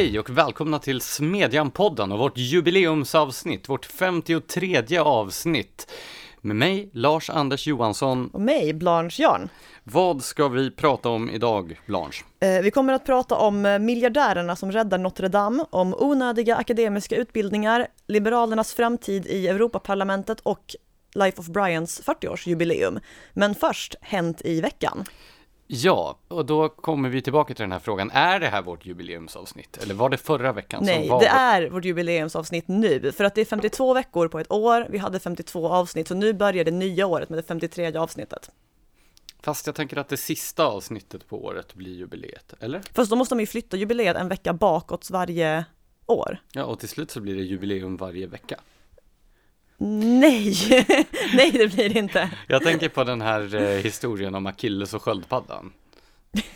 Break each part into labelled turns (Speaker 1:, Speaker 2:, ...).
Speaker 1: Hej och välkomna till Smedjan-podden och vårt jubileumsavsnitt, vårt 53 avsnitt. Med mig, Lars-Anders Johansson.
Speaker 2: Och mig, Blanche Jarn.
Speaker 1: Vad ska vi prata om idag, Blanche?
Speaker 2: Eh, vi kommer att prata om eh, miljardärerna som räddar Notre Dame, om onödiga akademiska utbildningar, Liberalernas framtid i Europaparlamentet och Life of Brians 40-årsjubileum. Men först, Hänt i veckan.
Speaker 1: Ja, och då kommer vi tillbaka till den här frågan. Är det här vårt jubileumsavsnitt? Eller var det förra veckan
Speaker 2: Nej,
Speaker 1: som var
Speaker 2: det
Speaker 1: vårt...
Speaker 2: är vårt jubileumsavsnitt nu, för att det är 52 veckor på ett år. Vi hade 52 avsnitt, så nu börjar det nya året med det 53 avsnittet.
Speaker 1: Fast jag tänker att det sista avsnittet på året blir jubileet, eller?
Speaker 2: Fast då måste de ju flytta jubileet en vecka bakåt varje år.
Speaker 1: Ja, och till slut så blir det jubileum varje vecka.
Speaker 2: Nej, nej det blir det inte.
Speaker 1: Jag tänker på den här eh, historien om Achilles och sköldpaddan.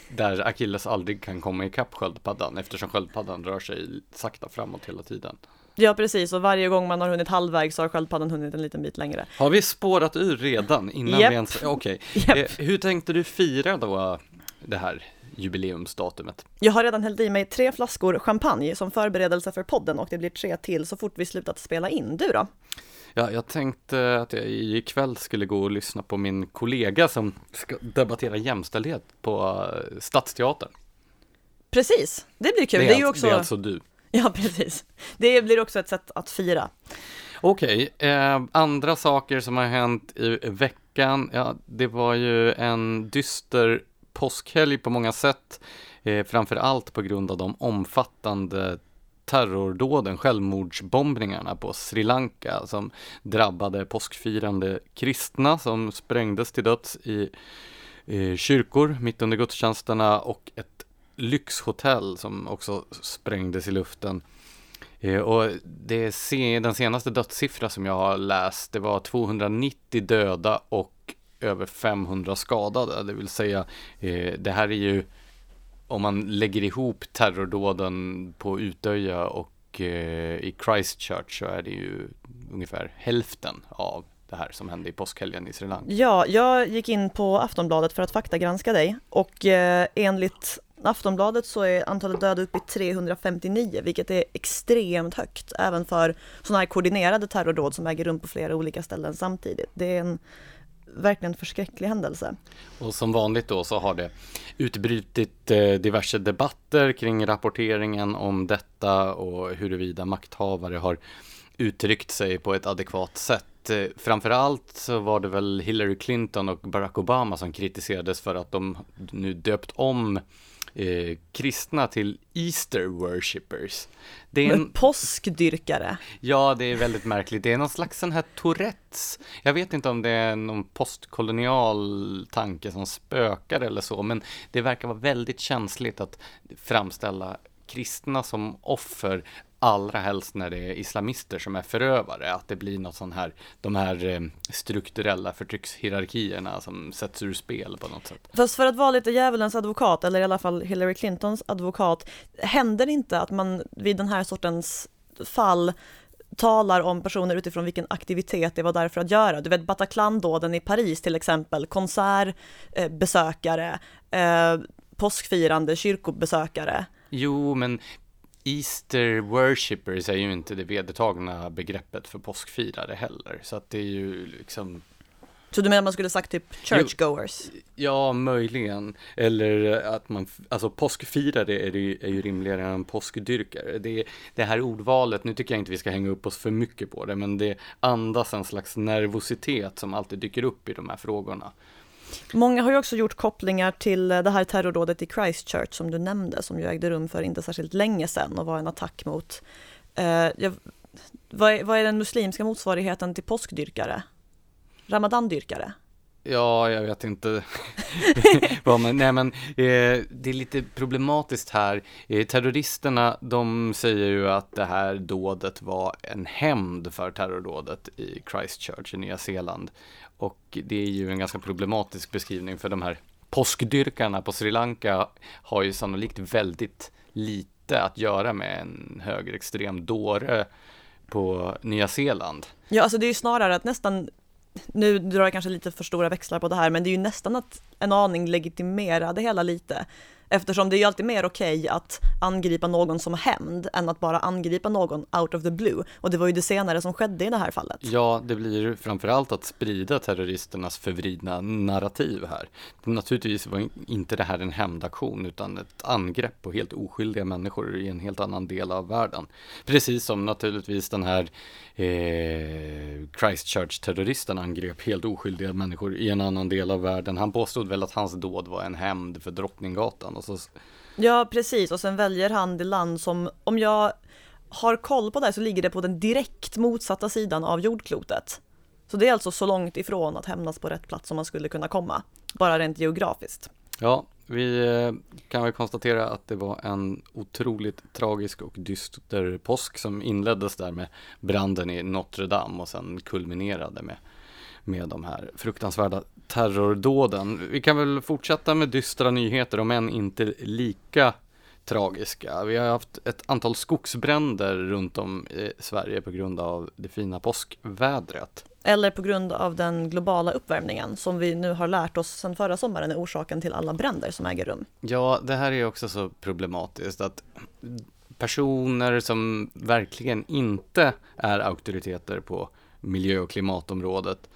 Speaker 1: Där Achilles aldrig kan komma ikapp sköldpaddan eftersom sköldpaddan rör sig sakta framåt hela tiden.
Speaker 2: Ja precis, och varje gång man har hunnit halvvägs så har sköldpaddan hunnit en liten bit längre.
Speaker 1: Har vi spårat ur redan innan
Speaker 2: Japp.
Speaker 1: vi ens... Okej.
Speaker 2: Japp.
Speaker 1: Eh, hur tänkte du fira då det här jubileumsdatumet?
Speaker 2: Jag har redan hällt i mig tre flaskor champagne som förberedelse för podden och det blir tre till så fort vi slutat spela in. Du då?
Speaker 1: Ja, jag tänkte att jag ikväll skulle gå och lyssna på min kollega som ska debattera jämställdhet på eh, Stadsteatern.
Speaker 2: Precis, det blir kul. Det är,
Speaker 1: det, är
Speaker 2: ju
Speaker 1: alltså,
Speaker 2: också...
Speaker 1: det är alltså du.
Speaker 2: Ja, precis. Det blir också ett sätt att fira.
Speaker 1: Okej, eh, andra saker som har hänt i veckan, ja, det var ju en dyster påskhelg på många sätt, eh, framför allt på grund av de omfattande terrordåden, självmordsbombningarna på Sri Lanka som drabbade påskfirande kristna som sprängdes till döds i eh, kyrkor mitt under gudstjänsterna och ett lyxhotell som också sprängdes i luften. Eh, Och det se, den senaste dödssiffra som jag har läst, det var 290 döda och över 500 skadade. Det vill säga, eh, det här är ju, om man lägger ihop terrordåden på Utöja och eh, i Christchurch så är det ju ungefär hälften av det här som hände i påskhelgen i Sri Lanka.
Speaker 2: Ja, jag gick in på Aftonbladet för att faktagranska dig och eh, enligt Aftonbladet så är antalet döda uppe i 359, vilket är extremt högt, även för sådana här koordinerade terrordåd som äger rum på flera olika ställen samtidigt. Det är en verkligen förskräcklig händelse.
Speaker 1: Och som vanligt då så har det utbrutit eh, diverse debatter kring rapporteringen om detta och huruvida makthavare har uttryckt sig på ett adekvat sätt. Eh, framförallt så var det väl Hillary Clinton och Barack Obama som kritiserades för att de nu döpt om eh, kristna till Easter worshippers. Det är en,
Speaker 2: påskdyrkare,
Speaker 1: Ja, det är väldigt märkligt. Det är någon slags sån här Tourettes. Jag vet inte om det är någon postkolonial tanke som spökar eller så, men det verkar vara väldigt känsligt att framställa kristna som offer, allra helst när det är islamister som är förövare, att det blir något sån här, de här eh, strukturella förtryckshierarkierna som sätts ur spel på något sätt.
Speaker 2: Fast för att vara lite djävulens advokat, eller i alla fall Hillary Clintons advokat, händer det inte att man vid den här sortens fall talar om personer utifrån vilken aktivitet det var där för att göra. Du vet Bataclan-dåden i Paris till exempel, konsertbesökare, eh, påskfirande kyrkobesökare.
Speaker 1: Jo, men Easter worshippers är ju inte det vedertagna begreppet för påskfirare heller, så att det är ju liksom
Speaker 2: Så du menar man skulle sagt typ churchgoers?
Speaker 1: Ja, möjligen. Eller att man, alltså påskfirare är, det, är ju rimligare än påskdyrkare. Det, det här ordvalet, nu tycker jag inte vi ska hänga upp oss för mycket på det, men det andas en slags nervositet som alltid dyker upp i de här frågorna.
Speaker 2: Många har ju också gjort kopplingar till det här terrordådet i Christchurch som du nämnde, som ju ägde rum för inte särskilt länge sedan och var en attack mot, eh, jag, vad, är, vad är den muslimska motsvarigheten till påskdyrkare? Ramadandyrkare?
Speaker 1: Ja, jag vet inte. Nej, men eh, det är lite problematiskt här. Eh, terroristerna, de säger ju att det här dådet var en hämnd för terrordådet i Christchurch i Nya Zeeland. Och det är ju en ganska problematisk beskrivning för de här påskdyrkarna på Sri Lanka har ju sannolikt väldigt lite att göra med en högerextrem dåre på Nya Zeeland.
Speaker 2: Ja, alltså det är ju snarare att nästan, nu drar jag kanske lite för stora växlar på det här, men det är ju nästan att en aning legitimera det hela lite. Eftersom det är ju alltid mer okej okay att angripa någon som hämnd än att bara angripa någon out of the blue. Och det var ju det senare som skedde i det här fallet.
Speaker 1: Ja, det blir framförallt att sprida terroristernas förvridna narrativ här. Naturligtvis var inte det här en hämndaktion utan ett angrepp på helt oskyldiga människor i en helt annan del av världen. Precis som naturligtvis den här eh, Christchurch-terroristen angrep helt oskyldiga människor i en annan del av världen. Han påstod väl att hans dåd var en hämnd för Drottninggatan. Och så...
Speaker 2: Ja, precis. Och sen väljer han det land som, om jag har koll på det så ligger det på den direkt motsatta sidan av jordklotet. Så det är alltså så långt ifrån att hämnas på rätt plats som man skulle kunna komma, bara rent geografiskt.
Speaker 1: Ja, vi eh, kan väl konstatera att det var en otroligt tragisk och dyster påsk som inleddes där med branden i Notre Dame och sen kulminerade med, med de här fruktansvärda terrordåden. Vi kan väl fortsätta med dystra nyheter, om än inte lika tragiska. Vi har haft ett antal skogsbränder runt om i Sverige på grund av det fina påskvädret.
Speaker 2: Eller på grund av den globala uppvärmningen som vi nu har lärt oss sedan förra sommaren är orsaken till alla bränder som äger rum.
Speaker 1: Ja, det här är också så problematiskt att personer som verkligen inte är auktoriteter på miljö och klimatområdet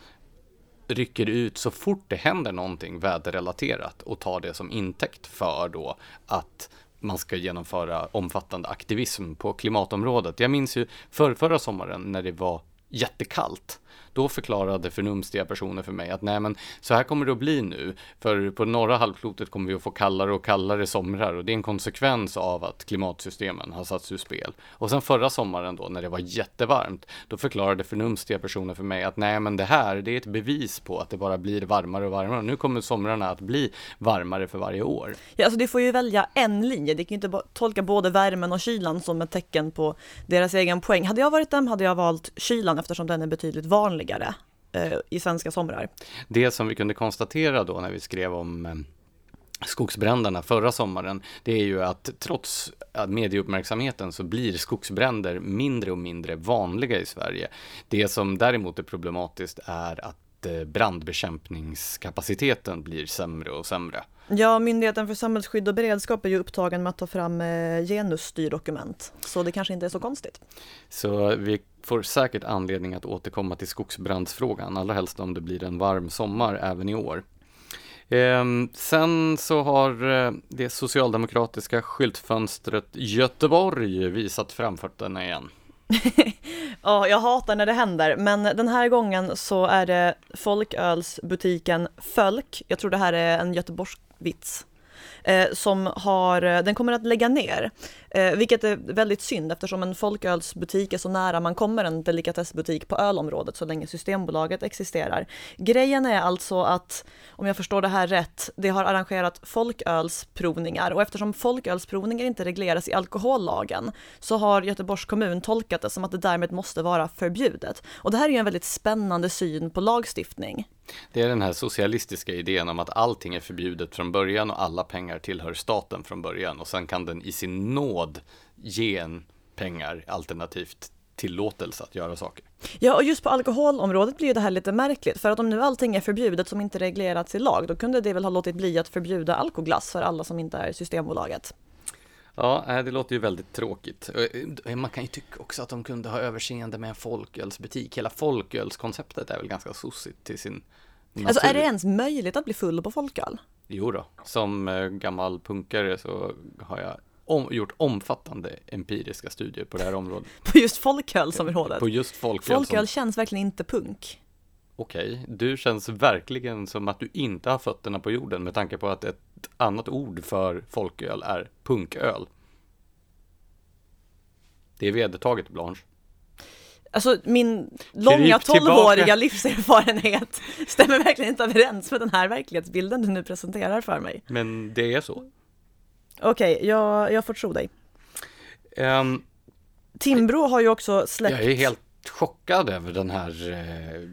Speaker 1: rycker ut så fort det händer någonting väderrelaterat och tar det som intäkt för då att man ska genomföra omfattande aktivism på klimatområdet. Jag minns ju för förra sommaren när det var jättekallt då förklarade förnumstiga personer för mig att nej men så här kommer det att bli nu. För på norra halvklotet kommer vi att få kallare och kallare somrar och det är en konsekvens av att klimatsystemen har satts ur spel. Och sen förra sommaren då när det var jättevarmt, då förklarade förnumstiga personer för mig att nej men det här, det är ett bevis på att det bara blir varmare och varmare. Nu kommer somrarna att bli varmare för varje år.
Speaker 2: Ja, alltså du får ju välja en linje. Det kan ju inte tolka både värmen och kylan som ett tecken på deras egen poäng. Hade jag varit dem hade jag valt kylan eftersom den är betydligt vanligare vanligare eh, i svenska somrar.
Speaker 1: Det som vi kunde konstatera då när vi skrev om eh, skogsbränderna förra sommaren, det är ju att trots medieuppmärksamheten så blir skogsbränder mindre och mindre vanliga i Sverige. Det som däremot är problematiskt är att eh, brandbekämpningskapaciteten blir sämre och sämre.
Speaker 2: Ja, Myndigheten för samhällsskydd och beredskap är ju upptagen med att ta fram genusstyrdokument, så det kanske inte är så konstigt.
Speaker 1: Så vi får säkert anledning att återkomma till skogsbrandsfrågan, allra helst om det blir en varm sommar även i år. Eh, sen så har eh, det socialdemokratiska skyltfönstret Göteborg visat framfötterna igen.
Speaker 2: ja, jag hatar när det händer, men den här gången så är det folkölsbutiken Fölk, jag tror det här är en Göteborgsvits, Eh, som har, eh, den kommer att lägga ner. Eh, vilket är väldigt synd eftersom en folkölsbutik är så nära man kommer en delikatessbutik på ölområdet så länge Systembolaget existerar. Grejen är alltså att, om jag förstår det här rätt, det har arrangerat folkölsprovningar och eftersom folkölsprovningar inte regleras i alkohollagen så har Göteborgs kommun tolkat det som att det därmed måste vara förbjudet. Och det här är ju en väldigt spännande syn på lagstiftning.
Speaker 1: Det är den här socialistiska idén om att allting är förbjudet från början och alla pengar tillhör staten från början och sen kan den i sin nåd ge en pengar alternativt tillåtelse att göra saker.
Speaker 2: Ja, och just på alkoholområdet blir det här lite märkligt, för att om nu allting är förbjudet som inte reglerats i lag, då kunde det väl ha låtit bli att förbjuda alkoglass för alla som inte är Systembolaget.
Speaker 1: Ja, det låter ju väldigt tråkigt. Eh, man kan ju tycka också att de kunde ha överseende med en folkölsbutik. Hela folkölskonceptet är väl ganska sossigt till sin
Speaker 2: natur. Alltså är det ens möjligt att bli full på folköl?
Speaker 1: Jo då, som eh, gammal punkare så har jag om, gjort omfattande empiriska studier på det här området.
Speaker 2: På just folkölsområdet?
Speaker 1: På just folköl.
Speaker 2: Folköl som... känns verkligen inte punk.
Speaker 1: Okej, du känns verkligen som att du inte har fötterna på jorden med tanke på att ett annat ord för folköl är punköl. Det är vedertaget, Blanche.
Speaker 2: Alltså min långa tolvåriga livserfarenhet stämmer verkligen inte överens med den här verklighetsbilden du nu presenterar för mig.
Speaker 1: Men det är så.
Speaker 2: Okej, okay, jag, jag får tro dig. Um, Timbro har ju också släppt...
Speaker 1: Jag är helt chockad över den här eh,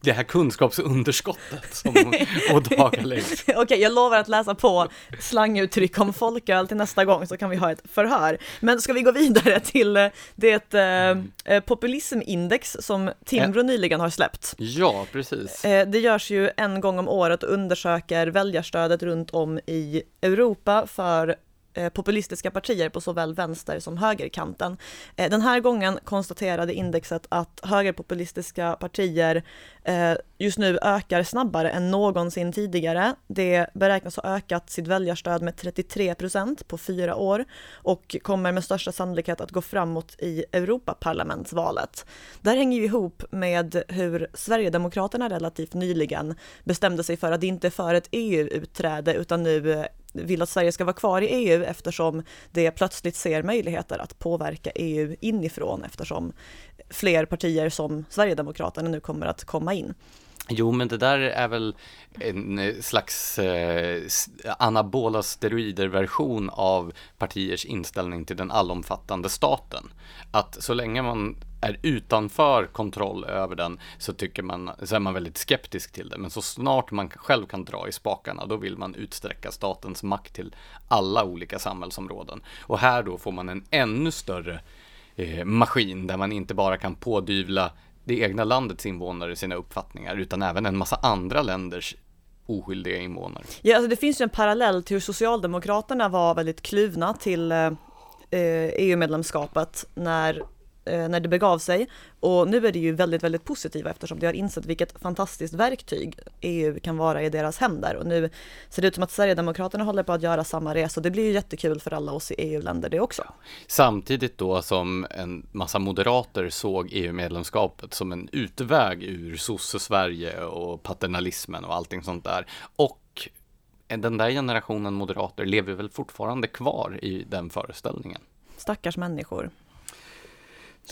Speaker 1: det här kunskapsunderskottet som ådagaläggs.
Speaker 2: Okej, okay, jag lovar att läsa på slanguttryck om folköl till nästa gång så kan vi ha ett förhör. Men ska vi gå vidare till eh, det eh, eh, populismindex som Timbro nyligen har släppt?
Speaker 1: Ja, precis.
Speaker 2: Eh, det görs ju en gång om året och undersöker väljarstödet runt om i Europa för Eh, Eh, populistiska partier på såväl vänster som högerkanten. Eh, den här gången konstaterade indexet att högerpopulistiska partier eh, just nu ökar snabbare än någonsin tidigare. Det beräknas ha ökat sitt väljarstöd med 33 procent på fyra år och kommer med största sannolikhet att gå framåt i Europaparlamentsvalet. Det här hänger ju ihop med hur Sverigedemokraterna relativt nyligen bestämde sig för att inte är för ett EU-utträde utan nu vill att Sverige ska vara kvar i EU eftersom det plötsligt ser möjligheter att påverka EU inifrån eftersom fler partier som Sverigedemokraterna nu kommer att komma in.
Speaker 1: Jo, men det där är väl en eh, slags eh, anabola steroider-version av partiers inställning till den allomfattande staten. Att så länge man är utanför kontroll över den så tycker man, så är man väldigt skeptisk till det. Men så snart man själv kan dra i spakarna, då vill man utsträcka statens makt till alla olika samhällsområden. Och här då får man en ännu större eh, maskin där man inte bara kan pådyvla det egna landets invånare sina uppfattningar, utan även en massa andra länders oskyldiga invånare.
Speaker 2: Ja, alltså det finns ju en parallell till hur Socialdemokraterna var väldigt kluvna till eh, eh e EU-medlemskapet när när det begav sig. Och nu är det ju väldigt, väldigt positiva eftersom de har insett vilket fantastiskt verktyg EU kan vara i deras händer. Och nu ser det ut som att Sverigedemokraterna håller på att göra samma resa det blir ju jättekul för alla oss i EU-länder det också.
Speaker 1: Samtidigt då som en massa moderater såg EU-medlemskapet som en utväg ur sosse-Sverige och paternalismen och allting sånt där. Och den där generationen moderater lever väl fortfarande kvar i den föreställningen.
Speaker 2: Stackars människor.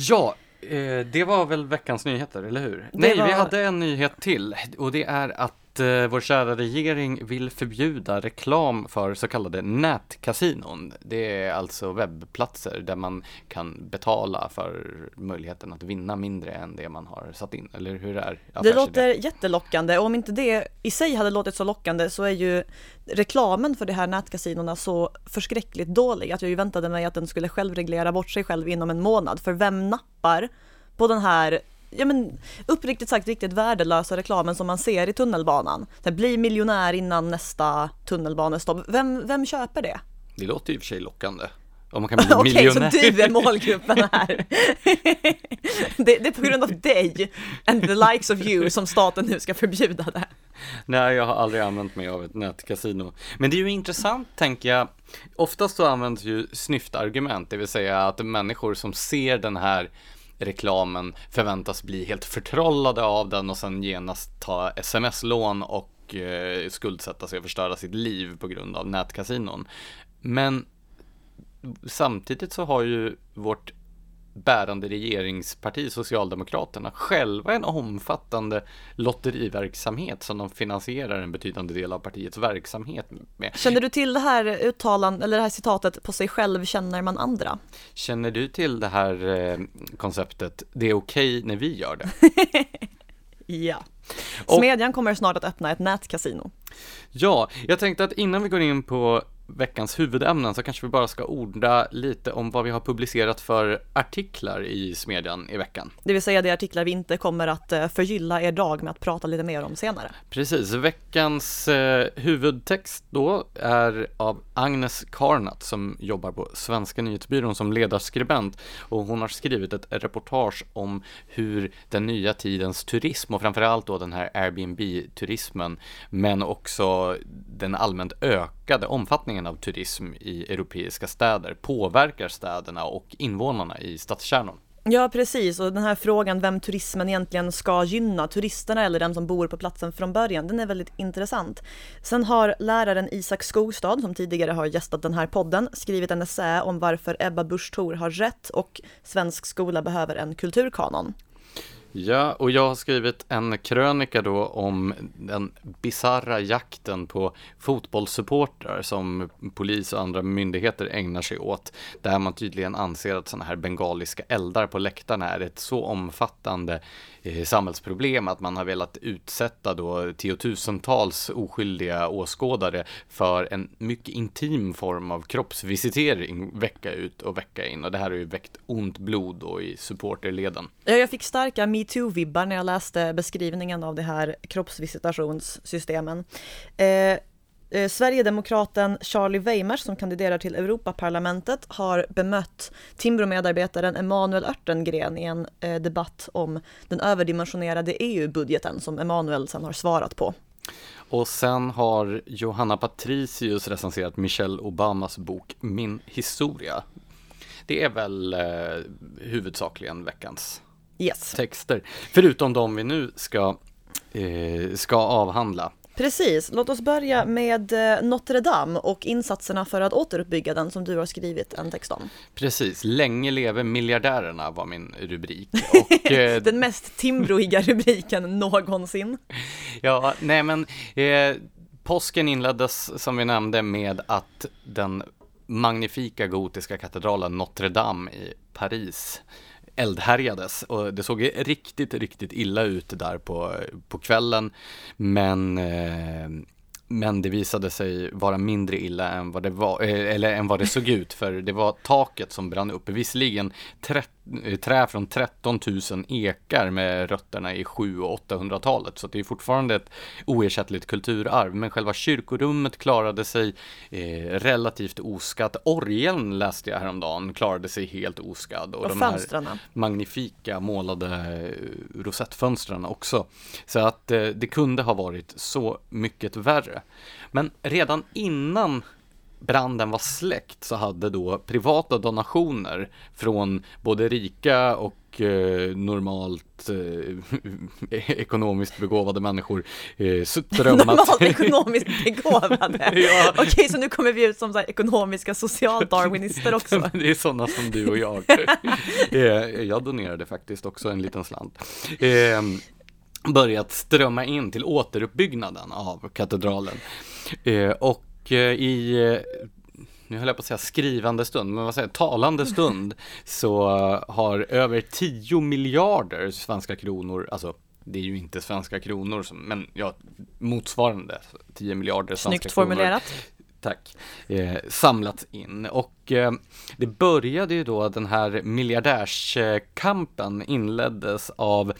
Speaker 1: Ja, eh, det var väl veckans nyheter, eller hur? Det Nej, var... vi hade en nyhet till och det är att eh, vår kära regering vill förbjuda reklam för så kallade nätkasinon. Det är alltså webbplatser där man kan betala för möjligheten att vinna mindre än det man har satt in, eller hur är
Speaker 2: Det låter jättelockande och om inte det i sig hade låtit så lockande så är ju reklamen för de här nätkasinona så förskräckligt dålig att jag ju väntade mig att den skulle självreglera bort sig själv inom en månad. För vem nappar på den här ja men uppriktigt sagt riktigt värdelösa reklamen som man ser i tunnelbanan. Så bli miljonär innan nästa tunnelbanestopp. Vem, vem köper det?
Speaker 1: Det låter i och för sig lockande. Om man kan bli
Speaker 2: Okej,
Speaker 1: miljonär.
Speaker 2: så du är målgruppen här. det, det, är på grund av dig and the likes of you som staten nu ska förbjuda det.
Speaker 1: Nej, jag har aldrig använt mig av ett nätkasino. Men det är ju intressant, tänker jag. Oftast så används ju snyftargument, det vill säga att människor som ser den här reklamen förväntas bli helt förtrollade av den och sen genast ta sms-lån och eh, skuldsätta sig och förstöra sitt liv på grund av nätkasinon. Men samtidigt så har ju vårt bärande regeringsparti, Socialdemokraterna, själva en omfattande lotteriverksamhet som de finansierar en betydande del av partiets verksamhet med.
Speaker 2: Känner du till det här uttalan, eller det här citatet, på sig själv känner man andra?
Speaker 1: Känner du till det här eh, konceptet, det är okej okay när vi gör det?
Speaker 2: ja. Smedjan kommer snart att öppna ett nätkasino.
Speaker 1: Ja, jag tänkte att innan vi går in på veckans huvudämnen så kanske vi bara ska orda lite om vad vi har publicerat för artiklar i Smedjan i veckan.
Speaker 2: Det vill säga de artiklar vi inte kommer att eh, förgylla er dag med att prata lite mer om senare.
Speaker 1: Precis, veckans eh, huvudtext då är av Agnes Karnat som jobbar på Svenska nyhetsbyrån som ledarskribent och hon har skrivit ett reportage om hur den nya tidens turism och framförallt då den här Airbnb-turismen men också den allmänt ökade omfattningen av turism i europeiska städer påverkar städerna och invånarna i stadskärnor.
Speaker 2: Ja precis och den här frågan vem turismen egentligen ska gynna, turisterna eller den som bor på platsen från början, den är väldigt intressant. Sen har läraren Isak Skogstad som tidigare har gästat den här podden skrivit en essä om varför Ebba Busch Thor har rätt och svensk skola behöver en kulturkanon.
Speaker 1: Ja, och jag har skrivit en krönika då om den bizarra jakten på fotbollssupportrar som polis och andra myndigheter ägnar sig åt. Där man tydligen anser att sådana här bengaliska eldar på läktarna är ett så omfattande Eh, samhällsproblem att man har velat utsätta då tiotusentals oskyldiga åskådare för en mycket intim form av kroppsvisitering vecka ut och vecka in och det här har ju väckt ont blod då i supporterleden.
Speaker 2: Ja, jag fick starka metoo-vibbar när jag läste beskrivningen av det här kroppsvisitationssystemen. Eh, Eh, Sverigedemokraten Charlie Weimers som kandiderar till Europaparlamentet har bemött Timbro-medarbetaren Emanuel Örtengren i en eh, debatt om den överdimensionerade EU-budgeten som Emanuel sen har svarat på.
Speaker 1: Och sen har Johanna Patricius recenserat Michelle Obamas bok Min historia. Det är väl eh, huvudsakligen veckans
Speaker 2: yes.
Speaker 1: texter, förutom de vi nu ska, eh, ska avhandla.
Speaker 2: Precis, låt oss börja med eh, Notre Dame och insatserna för att återuppbygga den som du har skrivit en text om.
Speaker 1: Precis, Länge leve miljardärerna var min rubrik. Och,
Speaker 2: eh, den mest timbroiga rubriken någonsin.
Speaker 1: Ja, nej men eh, påsken inleddes som vi nämnde med att den magnifika gotiska katedralen Notre Dame i Paris eldhärjades och det såg riktigt, riktigt illa ut där på, på kvällen. Men eh, men det visade sig vara mindre illa än vad det var, eh, eller än vad det såg ut, för det var taket som brann upp. Visserligen 30 trä från 13 000 ekar med rötterna i 700 och 800-talet. Så det är fortfarande ett oersättligt kulturarv. Men själva kyrkorummet klarade sig eh, relativt oskatt. Orgeln läste jag häromdagen klarade sig helt oskadd.
Speaker 2: Och, och de fönstren. här
Speaker 1: magnifika målade eh, rosettfönstren också. Så att eh, det kunde ha varit så mycket värre. Men redan innan branden var släckt så hade då privata donationer från både rika och eh, normalt eh, ekonomiskt begåvade människor eh, strömmat.
Speaker 2: normalt ekonomiskt begåvade? ja. Okej, så nu kommer vi ut som så ekonomiska socialdarwinister också.
Speaker 1: det är sådana som du och jag. eh, jag donerade faktiskt också en liten slant. Eh, börjat strömma in till återuppbyggnaden av katedralen. Eh, och Eh, i eh, nu höll jag på att säga skrivande stund, men vad säger talande stund, så har över 10 miljarder svenska kronor, alltså det är ju inte svenska kronor, men ja, motsvarande 10 miljarder svenska
Speaker 2: Snyggt kronor. Snyggt formulerat.
Speaker 1: Tack. Eh, samlats in och eh, det började ju då den här miljardärskampen inleddes av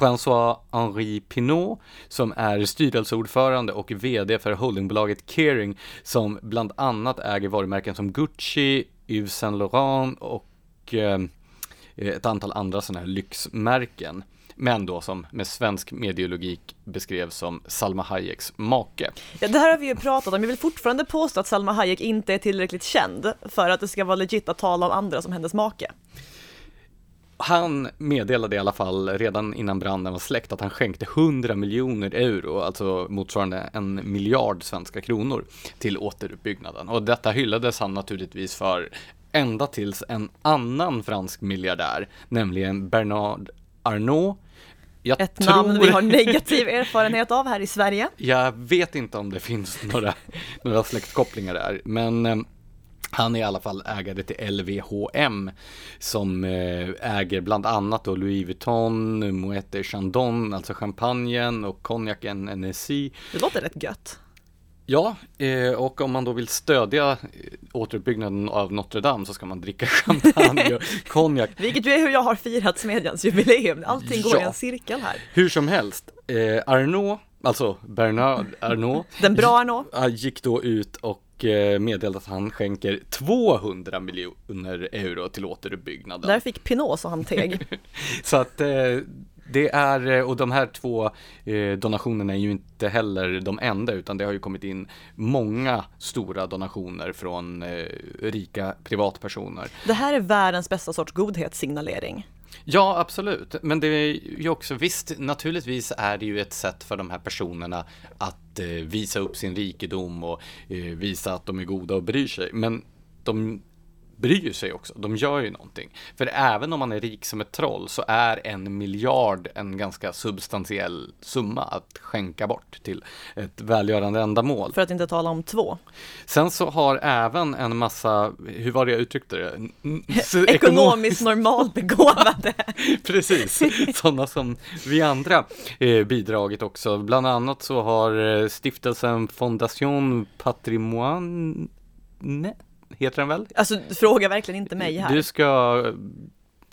Speaker 1: François-Henri Pinot som är styrelseordförande och VD för holdingbolaget Kering som bland annat äger varumärken som Gucci, Yves Saint Laurent och eh, ett antal andra sådana här lyxmärken men då som med svensk mediologik beskrevs som Salma Hayeks make.
Speaker 2: Ja, det här har vi ju pratat om, jag vill fortfarande påstå att Salma Hayek inte är tillräckligt känd för att det ska vara legit att tala om andra som hennes make.
Speaker 1: Han meddelade i alla fall redan innan branden var släckt att han skänkte 100 miljoner euro, alltså motsvarande en miljard svenska kronor, till återuppbyggnaden. Och detta hyllades han naturligtvis för ända tills en annan fransk miljardär, nämligen Bernard Arnault,
Speaker 2: jag Ett tror... namn vi har negativ erfarenhet av här i Sverige.
Speaker 1: Jag vet inte om det finns några, några släktkopplingar där, men eh, han är i alla fall ägare till LVHM som eh, äger bland annat då Louis Vuitton, Moët et Chandon, alltså champagnen och konjaken NSI.
Speaker 2: Det låter rätt gött.
Speaker 1: Ja, eh, och om man då vill stödja återuppbyggnaden av Notre Dame så ska man dricka champagne och konjak.
Speaker 2: Vilket ju är hur jag har firat Smedjans jubileum. Allting går ja. i en cirkel här.
Speaker 1: Hur som helst, eh, Arnault, alltså Bernard Arnault.
Speaker 2: Den bra Arnault.
Speaker 1: Gick då ut och eh, meddelade att han skänker 200 miljoner euro till återuppbyggnaden.
Speaker 2: Där fick Pinot så han teg.
Speaker 1: så att det är, eh, och de här två eh, donationerna är ju inte heller de enda, utan det har ju kommit in många stora donationer från eh, rika privatpersoner.
Speaker 2: Det här är världens bästa sorts godhetssignalering.
Speaker 1: Ja, absolut. Men det är ju också, visst, naturligtvis är det ju ett sätt för de här personerna att eh, visa upp sin rikedom och eh, visa att de är goda och bryr sig. Men de bryr sig också. De gör ju någonting. För även om man är rik som ett troll så är en miljard en ganska substantiell summa att skänka bort till ett välgörande ändamål.
Speaker 2: För att inte tala om två.
Speaker 1: Sen så har även en massa, hur var det jag uttryckte det?
Speaker 2: Ekonomiskt normalbegåvade.
Speaker 1: Precis, sådana som vi andra eh, bidragit också. Bland annat så har eh, stiftelsen Fondation Patrimoine heter den väl?
Speaker 2: Alltså fråga verkligen inte mig här.
Speaker 1: Du ska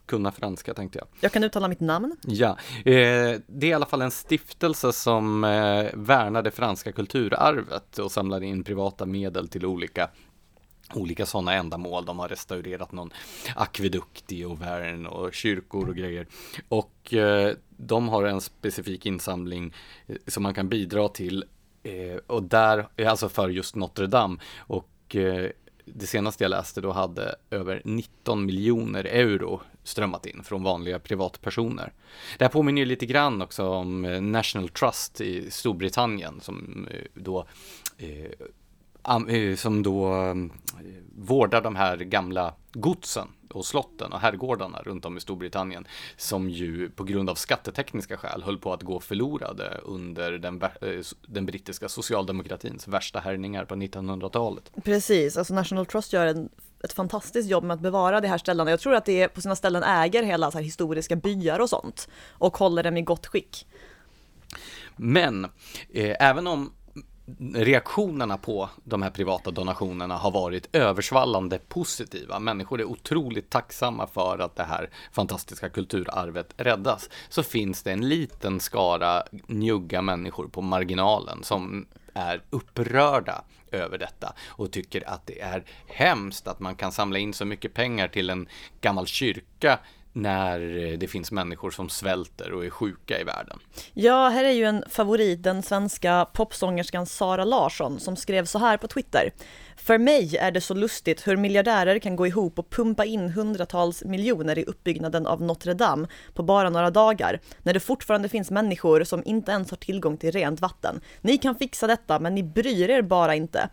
Speaker 1: kunna franska tänkte jag.
Speaker 2: Jag kan uttala mitt namn.
Speaker 1: Ja, eh, det är i alla fall en stiftelse som eh, värnar det franska kulturarvet och samlar in privata medel till olika olika sådana ändamål. De har restaurerat någon akvedukt i Auvergne och kyrkor och grejer. Och eh, de har en specifik insamling eh, som man kan bidra till eh, och där, alltså för just Notre Dame. Och eh, det senaste jag läste då hade över 19 miljoner euro strömmat in från vanliga privatpersoner. Det här påminner ju lite grann också om eh, National Trust i Storbritannien som eh, då eh, som då vårdar de här gamla godsen och slotten och herrgårdarna runt om i Storbritannien som ju på grund av skattetekniska skäl höll på att gå förlorade under den, den brittiska socialdemokratins värsta härningar på 1900-talet.
Speaker 2: Precis, alltså National Trust gör en ett fantastiskt jobb med att bevara de här ställena. Jag tror att det på sina ställen äger hela så historiska byar och sånt och håller dem i gott skick.
Speaker 1: Men eh, även om reaktionerna på de här privata donationerna har varit översvallande positiva. Människor är otroligt tacksamma för att det här fantastiska kulturarvet räddas. Så finns det en liten skara njugga människor på marginalen som är upprörda över detta och tycker att det är hemskt att man kan samla in så mycket pengar till en gammal kyrka när eh, det finns människor som svälter och är sjuka i världen.
Speaker 2: Ja, här är ju en favorit, den svenska popsångerskan Sara Larsson som skrev så här på Twitter. För mig är det så lustigt hur miljardärer kan gå ihop och pumpa in hundratals miljoner i uppbyggnaden av Notre Dame på bara några dagar, när det fortfarande finns människor som inte ens har tillgång till rent vatten. Ni kan fixa detta, men ni bryr er bara inte.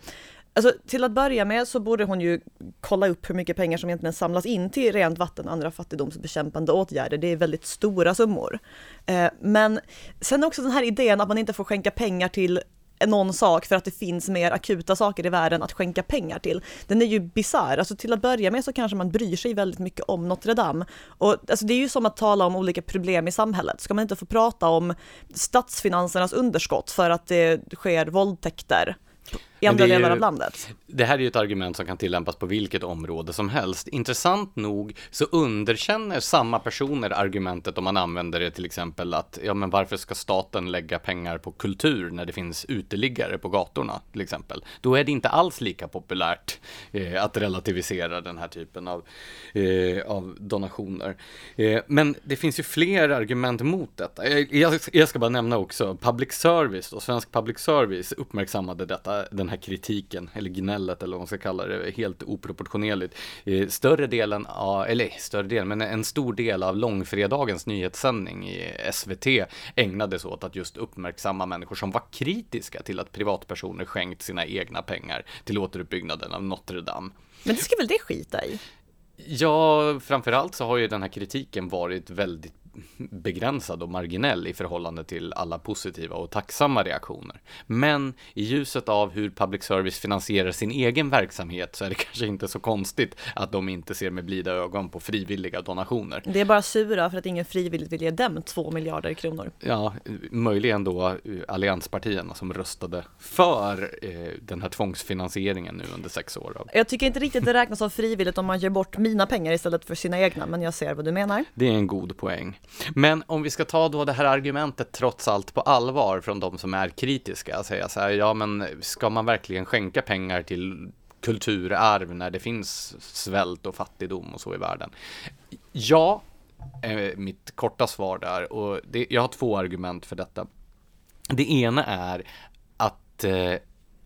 Speaker 2: Alltså till att börja med så borde hon ju kolla upp hur mycket pengar som egentligen samlas in till rent vatten och andra fattigdomsbekämpande åtgärder. Det är väldigt stora summor. Eh, men sen också den här idén att man inte får skänka pengar till någon sak för att det finns mer akuta saker i världen att skänka pengar till. Den är ju bisarr. Alltså till att börja med så kanske man bryr sig väldigt mycket om Notre Dame. Och alltså det är ju som att tala om olika problem i samhället. Ska man inte få prata om statsfinansernas underskott för att det sker våldtäkter i andra delar av landet.
Speaker 1: Det här är ju ett argument som kan tillämpas på vilket område som helst. Intressant nog så underkänner samma personer argumentet om man använder det till exempel att ja, men varför ska staten lägga pengar på kultur när det finns uteliggare på gatorna till exempel? Då är det inte alls lika populärt eh, att relativisera den här typen av, eh, av donationer. Eh, men det finns ju fler argument mot detta. Jag, jag, ska bara nämna också public service och svensk public service uppmärksammade detta, den här kritiken, eller gnället eller vad man ska kalla det, helt oproportionerligt. Eh, större delen av, eller större delen, men en stor del av långfredagens nyhetssändning i SVT ägnades åt att just uppmärksamma människor som var kritiska till att privatpersoner skänkt sina egna pengar till återuppbyggnaden av Notre Dame.
Speaker 2: Men det ska väl det skita i?
Speaker 1: Ja, framförallt så har ju den här kritiken varit väldigt begränsad och marginell i förhållande till alla positiva och tacksamma reaktioner. Men i ljuset av hur public service finansierar sin egen verksamhet så är det kanske inte så konstigt att de inte ser med blida ögon på frivilliga donationer.
Speaker 2: Det är bara sura för att ingen frivilligt vill ge dem två miljarder kronor.
Speaker 1: Ja, möjligen då eh, allianspartierna som röstade för eh, den här tvångsfinansieringen nu under sex år.
Speaker 2: Jag tycker inte riktigt det räknas som frivilligt om man ger bort mina pengar istället för sina egna, men jag ser vad du menar.
Speaker 1: Det är en god poäng. Men om vi ska ta då det här argumentet trots allt på allvar från de som är kritiska, säga så här, ja men ska man verkligen skänka pengar till kulturarv när det finns svält och fattigdom och så i världen? Ja, är mitt korta svar där och det, jag har två argument för detta. Det ena är att eh,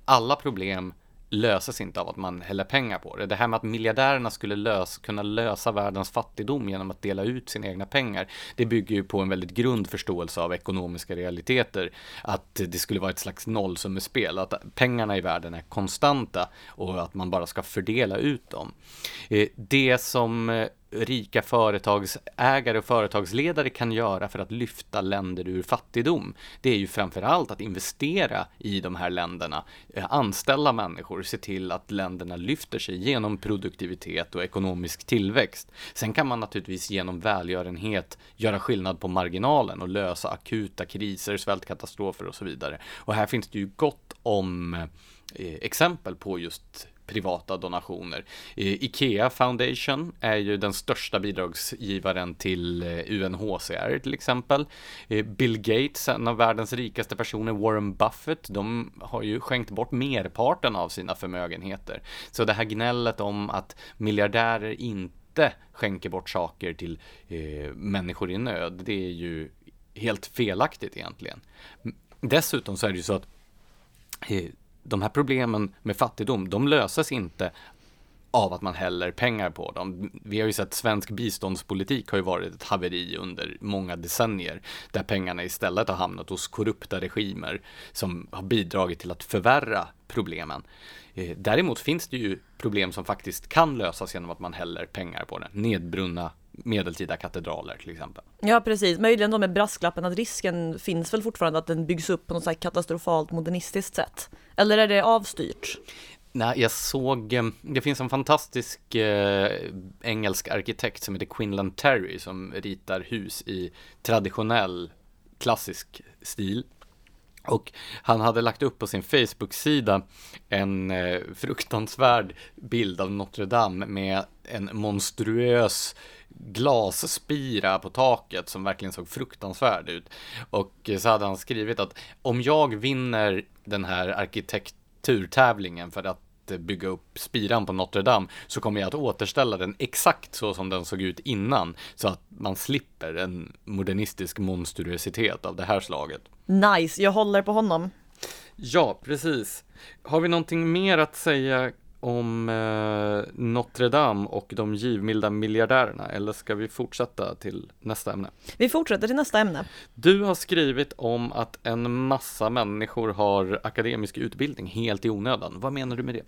Speaker 1: alla problem löses inte av att man häller pengar på det. Det här med att miljardärerna skulle lösa, kunna lösa världens fattigdom genom att dela ut sina egna pengar, det bygger ju på en väldigt grund förståelse av ekonomiska realiteter. Att det skulle vara ett slags nollsummespel, att pengarna i världen är konstanta och att man bara ska fördela ut dem. Eh, det som eh, rika företagsägare och företagsledare kan göra för att lyfta länder ur fattigdom, det är ju framförallt att investera i de här länderna, eh, anställa människor, se till att länderna lyfter sig genom produktivitet och ekonomisk tillväxt. Sen kan man naturligtvis genom välgörenhet göra skillnad på marginalen och lösa akuta kriser, svältkatastrofer och så vidare. Och här finns det ju gott om eh, exempel på just privata donationer. Ikea Foundation är ju den största bidragsgivaren till eh, UNHCR till exempel. Eh, Bill Gates, en av världens rikaste personer, Warren Buffett, de har ju skänkt bort merparten av sina förmögenheter. Så det här gnället om att miljardärer inte skänker bort saker till eh, människor i nöd, det är ju helt felaktigt egentligen. Dessutom så är det ju så att eh, de här problemen med fattigdom, de löses inte av att man häller pengar på dem. Vi har ju sett svensk biståndspolitik har ju varit ett haveri under många decennier där pengarna istället har hamnat hos korrupta regimer som har bidragit till att förvärra problemen. Eh, däremot finns det ju problem som faktiskt kan lösas genom att man häller pengar på det. Nedbrunna medeltida katedraler till exempel.
Speaker 2: Ja precis, möjligen då med brasklappen att risken finns väl fortfarande att den byggs upp på något så katastrofalt modernistiskt sätt. Eller är det avstyrt?
Speaker 1: Nej, jag såg, eh, det finns en fantastisk eh, engelsk arkitekt som heter Quinlan Terry som ritar hus i traditionell klassisk stil. Och han hade lagt upp på sin Facebook-sida en eh, fruktansvärd bild av Notre Dame med en monstruös glasspira på taket som verkligen såg fruktansvärd ut. Och så hade han skrivit att om jag vinner den här arkitekturtävlingen för att bygga upp spiran på Notre Dame så kommer jag att återställa den exakt så som den såg ut innan så att man slipper en modernistisk monstruositet av det här slaget.
Speaker 2: Nice, jag håller på honom.
Speaker 1: Ja, precis. Har vi någonting mer att säga om eh, Notre Dame och de givmilda miljardärerna eller ska vi fortsätta till nästa ämne?
Speaker 2: Vi fortsätter till nästa ämne.
Speaker 1: Du har skrivit om att en massa människor har akademisk utbildning helt i onödan. Vad menar du med det?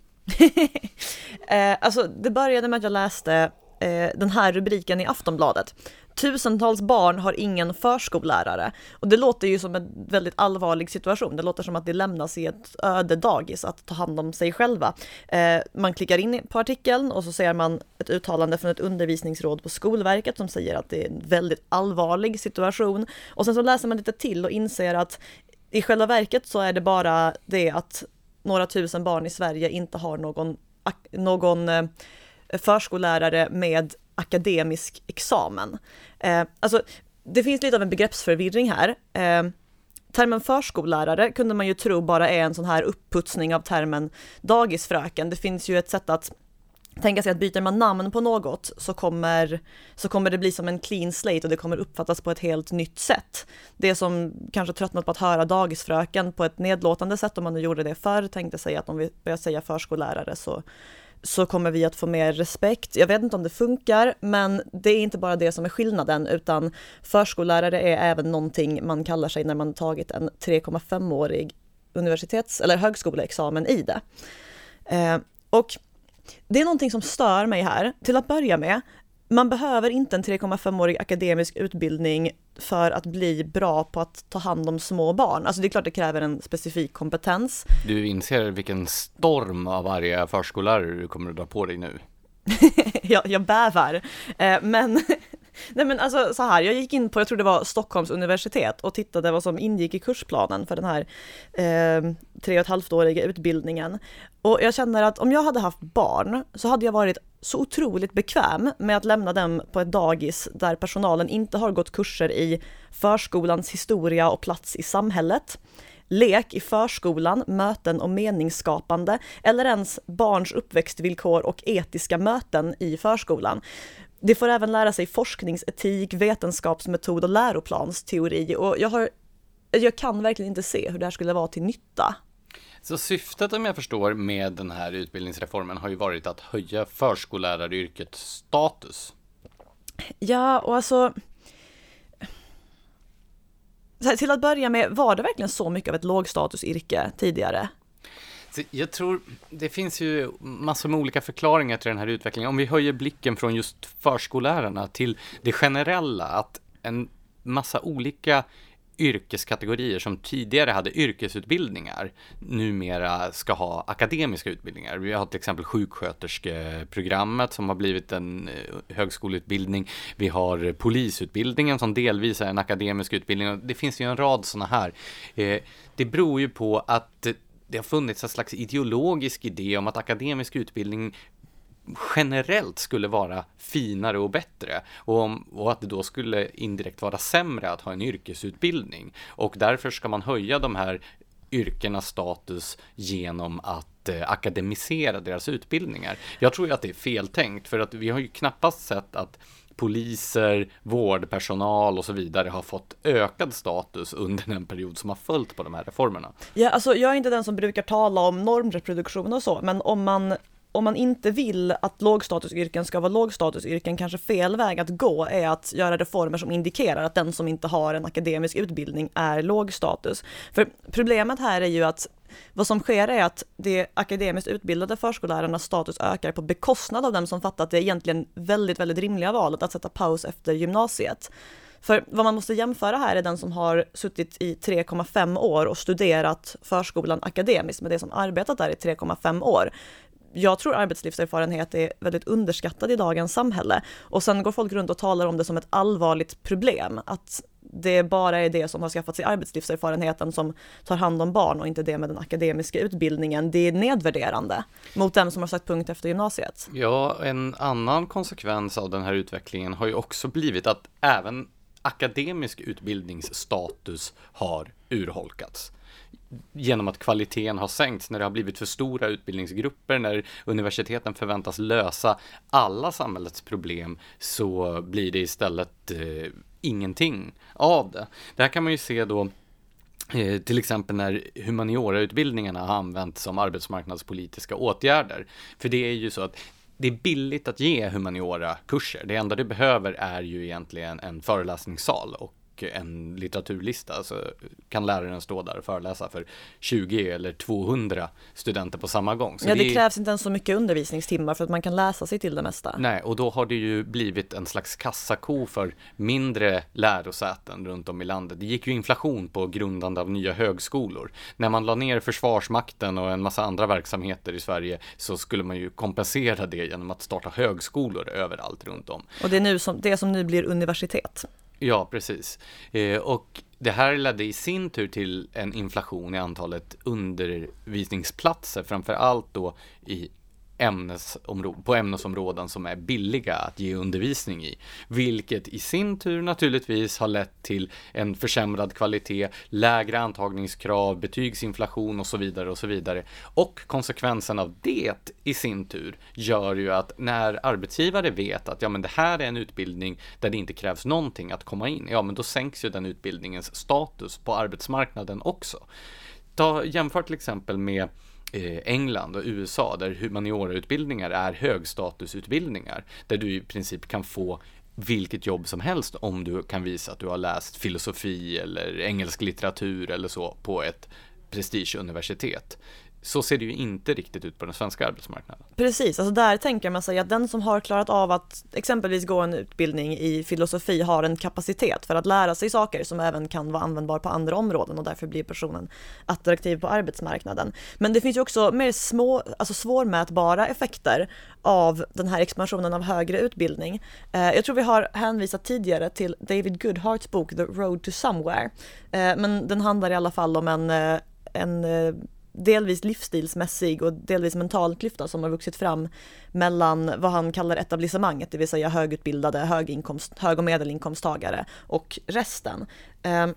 Speaker 2: eh, alltså, det började med att jag läste eh, den här rubriken i Aftonbladet. Tusentals barn har ingen förskollärare. Och det låter ju som en väldigt allvarlig situation. Det låter som att det lämnas i ett öde dagis att ta hand om sig själva. Eh, man klickar in på artikeln och så ser man ett uttalande från ett undervisningsråd på Skolverket som säger att det är en väldigt allvarlig situation. Och sen så läser man lite till och inser att i själva verket så är det bara det att några tusen barn i Sverige inte har någon, någon eh, förskollärare med akademisk examen. Eh, alltså, det finns lite av en begreppsförvirring här. Eh, termen förskollärare kunde man ju tro bara är en sån här upputsning av termen dagisfröken. Det finns ju ett sätt att tänka sig att byter man namn på något så kommer, så kommer det bli som en clean slate och det kommer uppfattas på ett helt nytt sätt. Det som kanske tröttnat på att höra dagisfröken på ett nedlåtande sätt om man nu gjorde det förr tänkte sig att om vi börjar säga förskollärare så så kommer vi att få mer respekt. Jag vet inte om det funkar, men det är inte bara det som är skillnaden, utan förskollärare är även någonting man kallar sig när man tagit en 3,5-årig universitets eller högskoleexamen i det. Eh, och det är någonting som stör mig här. Till att börja med, man behöver inte en 3,5-årig akademisk utbildning för att bli bra på att ta hand om små barn. Alltså det är klart det kräver en specifik kompetens.
Speaker 1: Du inser vilken storm av arga förskollärare du kommer att dra på dig nu.
Speaker 2: jag, jag bävar. Eh, men Nej men alltså så här, jag gick in på, jag tror det var Stockholms universitet och tittade vad som ingick i kursplanen för den här eh, tre och ett halvt åriga utbildningen. Och jag känner att om jag hade haft barn så hade jag varit så otroligt bekväm med att lämna dem på ett dagis där personalen inte har gått kurser i förskolans historia och plats i samhället lek i förskolan, möten och meningsskapande eller ens barns uppväxtvillkor och etiska möten i förskolan. De får även lära sig forskningsetik, vetenskapsmetod och läroplansteori och jag, har, jag kan verkligen inte se hur det här skulle vara till nytta.
Speaker 1: Så syftet om jag förstår med den här utbildningsreformen har ju varit att höja förskolläraryrkets status.
Speaker 2: Ja, och alltså här, till att börja med, var det verkligen så mycket av ett lågstatusyrke tidigare?
Speaker 1: Jag tror det finns ju massor med olika förklaringar till den här utvecklingen. Om vi höjer blicken från just förskollärarna till det generella, att en massa olika yrkeskategorier som tidigare hade yrkesutbildningar numera ska ha akademiska utbildningar. Vi har till exempel sjuksköterskeprogrammet som har blivit en eh, högskoleutbildning. Vi har polisutbildningen som delvis är en akademisk utbildning. Det finns ju en rad sådana här. Eh, det beror ju på att det har funnits en slags ideologisk idé om att akademisk utbildning generellt skulle vara finare och bättre och, om, och att det då skulle indirekt vara sämre att ha en yrkesutbildning. Och därför ska man höja de här yrkenas status genom att eh, akademisera deras utbildningar. Jag tror ju att det är feltänkt för att vi har ju knappast sett att poliser, vårdpersonal och så vidare har fått ökad status under den period som har följt på de här reformerna.
Speaker 2: Ja, alltså jag är inte den som brukar tala om normreproduktion och så, men om man om man inte vill att lågstatusyrken ska vara lågstatusyrken, kanske fel väg att gå är att göra reformer som indikerar att den som inte har en akademisk utbildning är lågstatus. För problemet här är ju att vad som sker är att de akademiskt utbildade förskollärarnas status ökar på bekostnad av dem som fattat det egentligen väldigt, väldigt rimliga valet att sätta paus efter gymnasiet. För vad man måste jämföra här är den som har suttit i 3,5 år och studerat förskolan akademiskt med det som arbetat där i 3,5 år jag tror arbetslivserfarenhet är väldigt underskattad i dagens samhälle. Och sen går folk runt och talar om det som ett allvarligt problem, att det bara är det som har skaffat sig arbetslivserfarenheten som tar hand om barn och inte det med den akademiska utbildningen. Det är nedvärderande mot dem som har sagt punkt efter gymnasiet.
Speaker 1: Ja, en annan konsekvens av den här utvecklingen har ju också blivit att även akademisk utbildningsstatus har urholkats genom att kvaliteten har sänkts, när det har blivit för stora utbildningsgrupper, när universiteten förväntas lösa alla samhällets problem, så blir det istället eh, ingenting av det. Det här kan man ju se då eh, till exempel när humaniorautbildningarna har använts som arbetsmarknadspolitiska åtgärder. För det är ju så att det är billigt att ge humaniora-kurser. Det enda du behöver är ju egentligen en föreläsningssal och en litteraturlista så kan läraren stå där och föreläsa för 20 eller 200 studenter på samma gång. Så
Speaker 2: ja, det, det krävs inte ens så mycket undervisningstimmar för att man kan läsa sig till det mesta.
Speaker 1: Nej, och då har det ju blivit en slags kassako för mindre lärosäten runt om i landet. Det gick ju inflation på grundande av nya högskolor. När man la ner Försvarsmakten och en massa andra verksamheter i Sverige så skulle man ju kompensera det genom att starta högskolor överallt runt om.
Speaker 2: Och det är nu som, det som nu blir universitet.
Speaker 1: Ja, precis. Eh, och det här ledde i sin tur till en inflation i antalet undervisningsplatser, framför allt då i ämnesområden, på ämnesområden som är billiga att ge undervisning i, vilket i sin tur naturligtvis har lett till en försämrad kvalitet, lägre antagningskrav, betygsinflation och så vidare och så vidare. Och konsekvensen av det i sin tur gör ju att när arbetsgivare vet att ja, men det här är en utbildning där det inte krävs någonting att komma in, ja, men då sänks ju den utbildningens status på arbetsmarknaden också. Ta, jämför till exempel med Eh, England och USA där humaniorautbildningar är högstatusutbildningar där du i princip kan få vilket jobb som helst om du kan visa att du har läst filosofi eller engelsk litteratur eller så på ett prestigeuniversitet så ser det ju inte riktigt ut på den svenska arbetsmarknaden.
Speaker 2: Precis, alltså där tänker man sig att den som har klarat av att exempelvis gå en utbildning i filosofi har en kapacitet för att lära sig saker som även kan vara användbar på andra områden och därför blir personen attraktiv på arbetsmarknaden. Men det finns ju också mer små, alltså svårmätbara effekter av den här expansionen av högre utbildning. Eh, jag tror vi har hänvisat tidigare till David Goodharts bok The Road to Somewhere, eh, men den handlar i alla fall om en, eh, en delvis livsstilsmässig och delvis mental klyfta som har vuxit fram mellan vad han kallar etablissemanget, det vill säga högutbildade, höginkomst, hög och medelinkomsttagare och resten. Ehm,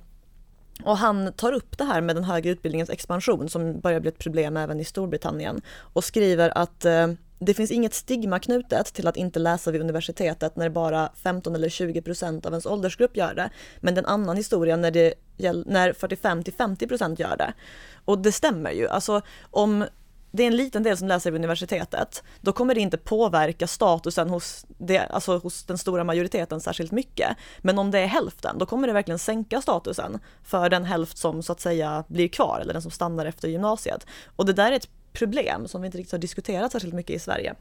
Speaker 2: och han tar upp det här med den högre utbildningens expansion som börjar bli ett problem även i Storbritannien och skriver att eh, det finns inget stigma knutet till att inte läsa vid universitetet när bara 15 eller 20 procent av ens åldersgrupp gör det. Men det är en annan historia när det när 45 till 50 procent gör det. Och det stämmer ju, alltså om det är en liten del som läser vid universitetet, då kommer det inte påverka statusen hos, det, alltså hos den stora majoriteten särskilt mycket. Men om det är hälften, då kommer det verkligen sänka statusen för den hälft som så att säga blir kvar, eller den som stannar efter gymnasiet. Och det där är ett problem som vi inte riktigt har diskuterat särskilt mycket i Sverige.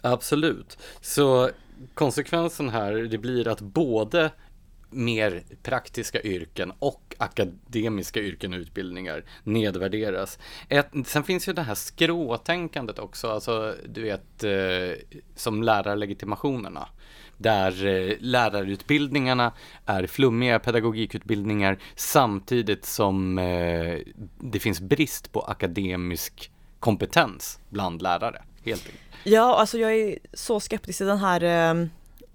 Speaker 1: Absolut. Så konsekvensen här, det blir att både mer praktiska yrken och akademiska yrken och utbildningar nedvärderas. Ett, sen finns ju det här skråtänkandet också, alltså du vet eh, som lärarlegitimationerna där eh, lärarutbildningarna är flummiga pedagogikutbildningar samtidigt som eh, det finns brist på akademisk kompetens bland lärare. Helt enkelt.
Speaker 2: Ja, alltså jag är så skeptisk till den här eh,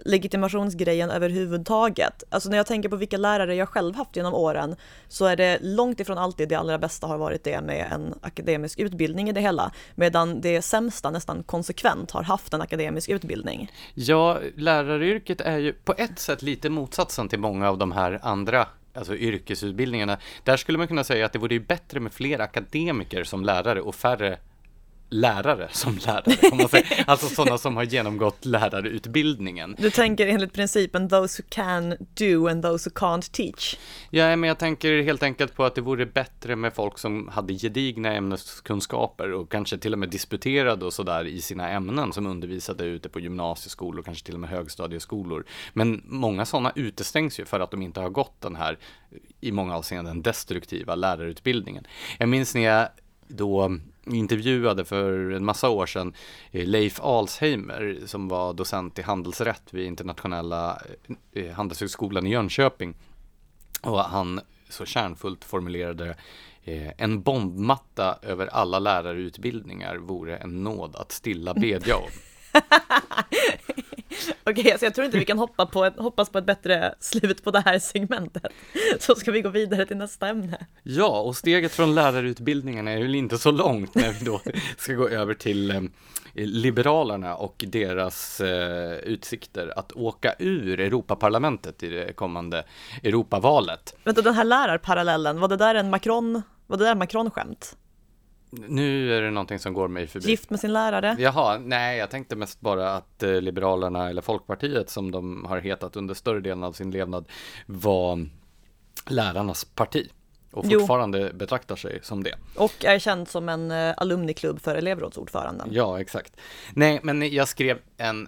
Speaker 2: legitimationsgrejen överhuvudtaget. Alltså när jag tänker på vilka lärare jag själv haft genom åren så är det långt ifrån alltid det allra bästa har varit det med en akademisk utbildning i det hela, medan det sämsta nästan konsekvent har haft en akademisk utbildning.
Speaker 1: Ja, läraryrket är ju på ett sätt lite motsatsen till många av de här andra alltså yrkesutbildningarna. Där skulle man kunna säga att det vore bättre med fler akademiker som lärare och färre lärare som lärare, alltså sådana som har genomgått lärarutbildningen.
Speaker 2: Du tänker enligt principen those who can do and those who can't teach?
Speaker 1: Ja, men jag tänker helt enkelt på att det vore bättre med folk som hade gedigna ämneskunskaper och kanske till och med disputerade och sådär i sina ämnen som undervisade ute på gymnasieskolor, kanske till och med högstadieskolor. Men många sådana utestängs ju för att de inte har gått den här i många avseenden destruktiva lärarutbildningen. Jag minns när jag då intervjuade för en massa år sedan eh, Leif Alsheimer som var docent i handelsrätt vid internationella eh, eh, handelshögskolan i Jönköping. Och han så kärnfullt formulerade en bombmatta över alla lärarutbildningar vore en nåd att stilla bedja om.
Speaker 2: Okej, okay, så jag tror inte vi kan hoppa på ett, hoppas på ett bättre slut på det här segmentet. Så ska vi gå vidare till nästa ämne.
Speaker 1: Ja, och steget från lärarutbildningen är väl inte så långt när vi då ska gå över till eh, Liberalerna och deras eh, utsikter att åka ur Europaparlamentet i det kommande Europavalet.
Speaker 2: Vänta, den här lärarparallellen, var det där en Macron, var det där Macron-skämt?
Speaker 1: Nu är det någonting som går mig förbi.
Speaker 2: Gift med sin lärare?
Speaker 1: Jaha, nej, jag tänkte mest bara att eh, Liberalerna eller Folkpartiet som de har hetat under större delen av sin levnad var lärarnas parti och fortfarande jo. betraktar sig som det.
Speaker 2: Och är känd som en uh, alumniklubb för elevrådsordföranden.
Speaker 1: Ja, exakt. Nej, men jag skrev en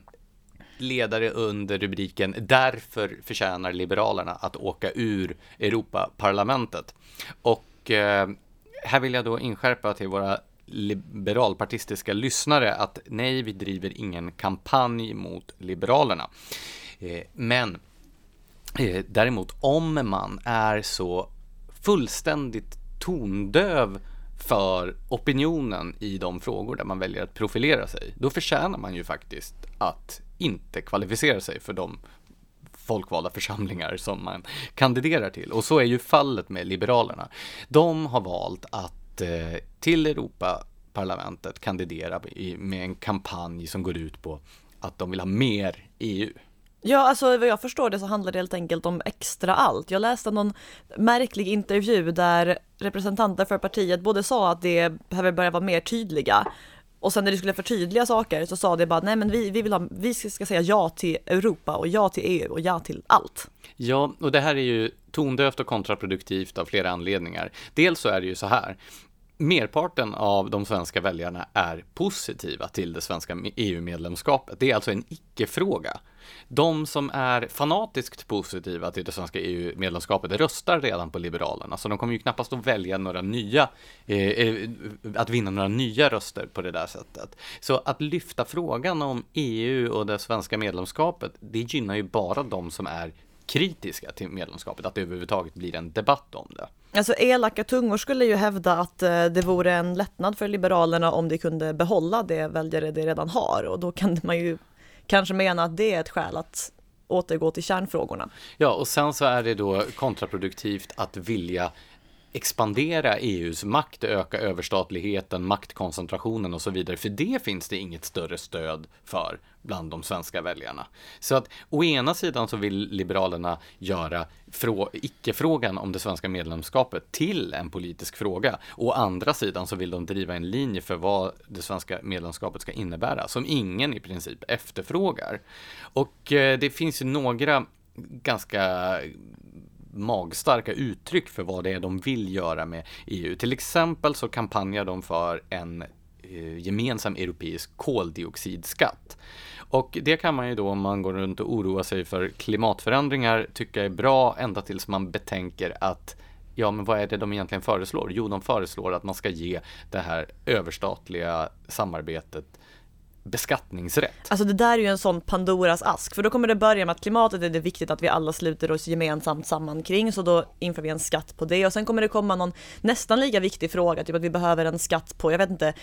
Speaker 1: ledare under rubriken Därför förtjänar Liberalerna att åka ur Europaparlamentet. Och eh, här vill jag då inskärpa till våra liberalpartistiska lyssnare att nej, vi driver ingen kampanj mot Liberalerna. Eh, men eh, däremot om man är så fullständigt tondöv för opinionen i de frågor där man väljer att profilera sig, då förtjänar man ju faktiskt att inte kvalificera sig för de folkvalda församlingar som man kandiderar till. Och så är ju fallet med Liberalerna. De har valt att eh, till Europaparlamentet kandidera med en kampanj som går ut på att de vill ha mer EU.
Speaker 2: Ja, alltså vad jag förstår det så handlar det helt enkelt om extra allt. Jag läste någon märklig intervju där representanter för partiet både sa att det behöver börja vara mer tydliga och sen när du skulle förtydliga saker så sa det bara nej men vi, vi vill ha, vi ska säga ja till Europa och ja till EU och ja till allt.
Speaker 1: Ja, och det här är ju tondövt och kontraproduktivt av flera anledningar. Dels så är det ju så här, merparten av de svenska väljarna är positiva till det svenska EU-medlemskapet. Det är alltså en icke-fråga. De som är fanatiskt positiva till det svenska EU-medlemskapet röstar redan på Liberalerna, så de kommer ju knappast att välja några nya, eh, eh att vinna några nya röster på det där sättet. Så att lyfta frågan om EU och det svenska medlemskapet, det gynnar ju bara de som är kritiska till medlemskapet, att det överhuvudtaget blir en debatt om det.
Speaker 2: Alltså elaka tungor skulle ju hävda att eh, det vore en lättnad för Liberalerna om de kunde behålla det väljare de redan har och då kan man ju kanske mena att det är ett skäl att återgå till kärnfrågorna.
Speaker 1: Ja, och sen så är det då kontraproduktivt att vilja expandera EUs makt, öka överstatligheten, maktkoncentrationen och så vidare. För det finns det inget större stöd för bland de svenska väljarna. Så att å ena sidan så vill Liberalerna göra icke-frågan om det svenska medlemskapet till en politisk fråga. Å andra sidan så vill de driva en linje för vad det svenska medlemskapet ska innebära, som ingen i princip efterfrågar. Och eh, det finns ju några ganska magstarka uttryck för vad det är de vill göra med EU. Till exempel så kampanjar de för en eh, gemensam europeisk koldioxidskatt. Och det kan man ju då om man går runt och oroar sig för klimatförändringar tycka är bra ända tills man betänker att Ja, men vad är det de egentligen föreslår? Jo, de föreslår att man ska ge det här överstatliga samarbetet beskattningsrätt.
Speaker 2: Alltså det där är ju en sån Pandoras ask, för då kommer det börja med att klimatet är det viktigt att vi alla sluter oss gemensamt samman kring, så då inför vi en skatt på det. Och sen kommer det komma någon nästan lika viktig fråga, typ att vi behöver en skatt på, jag vet inte,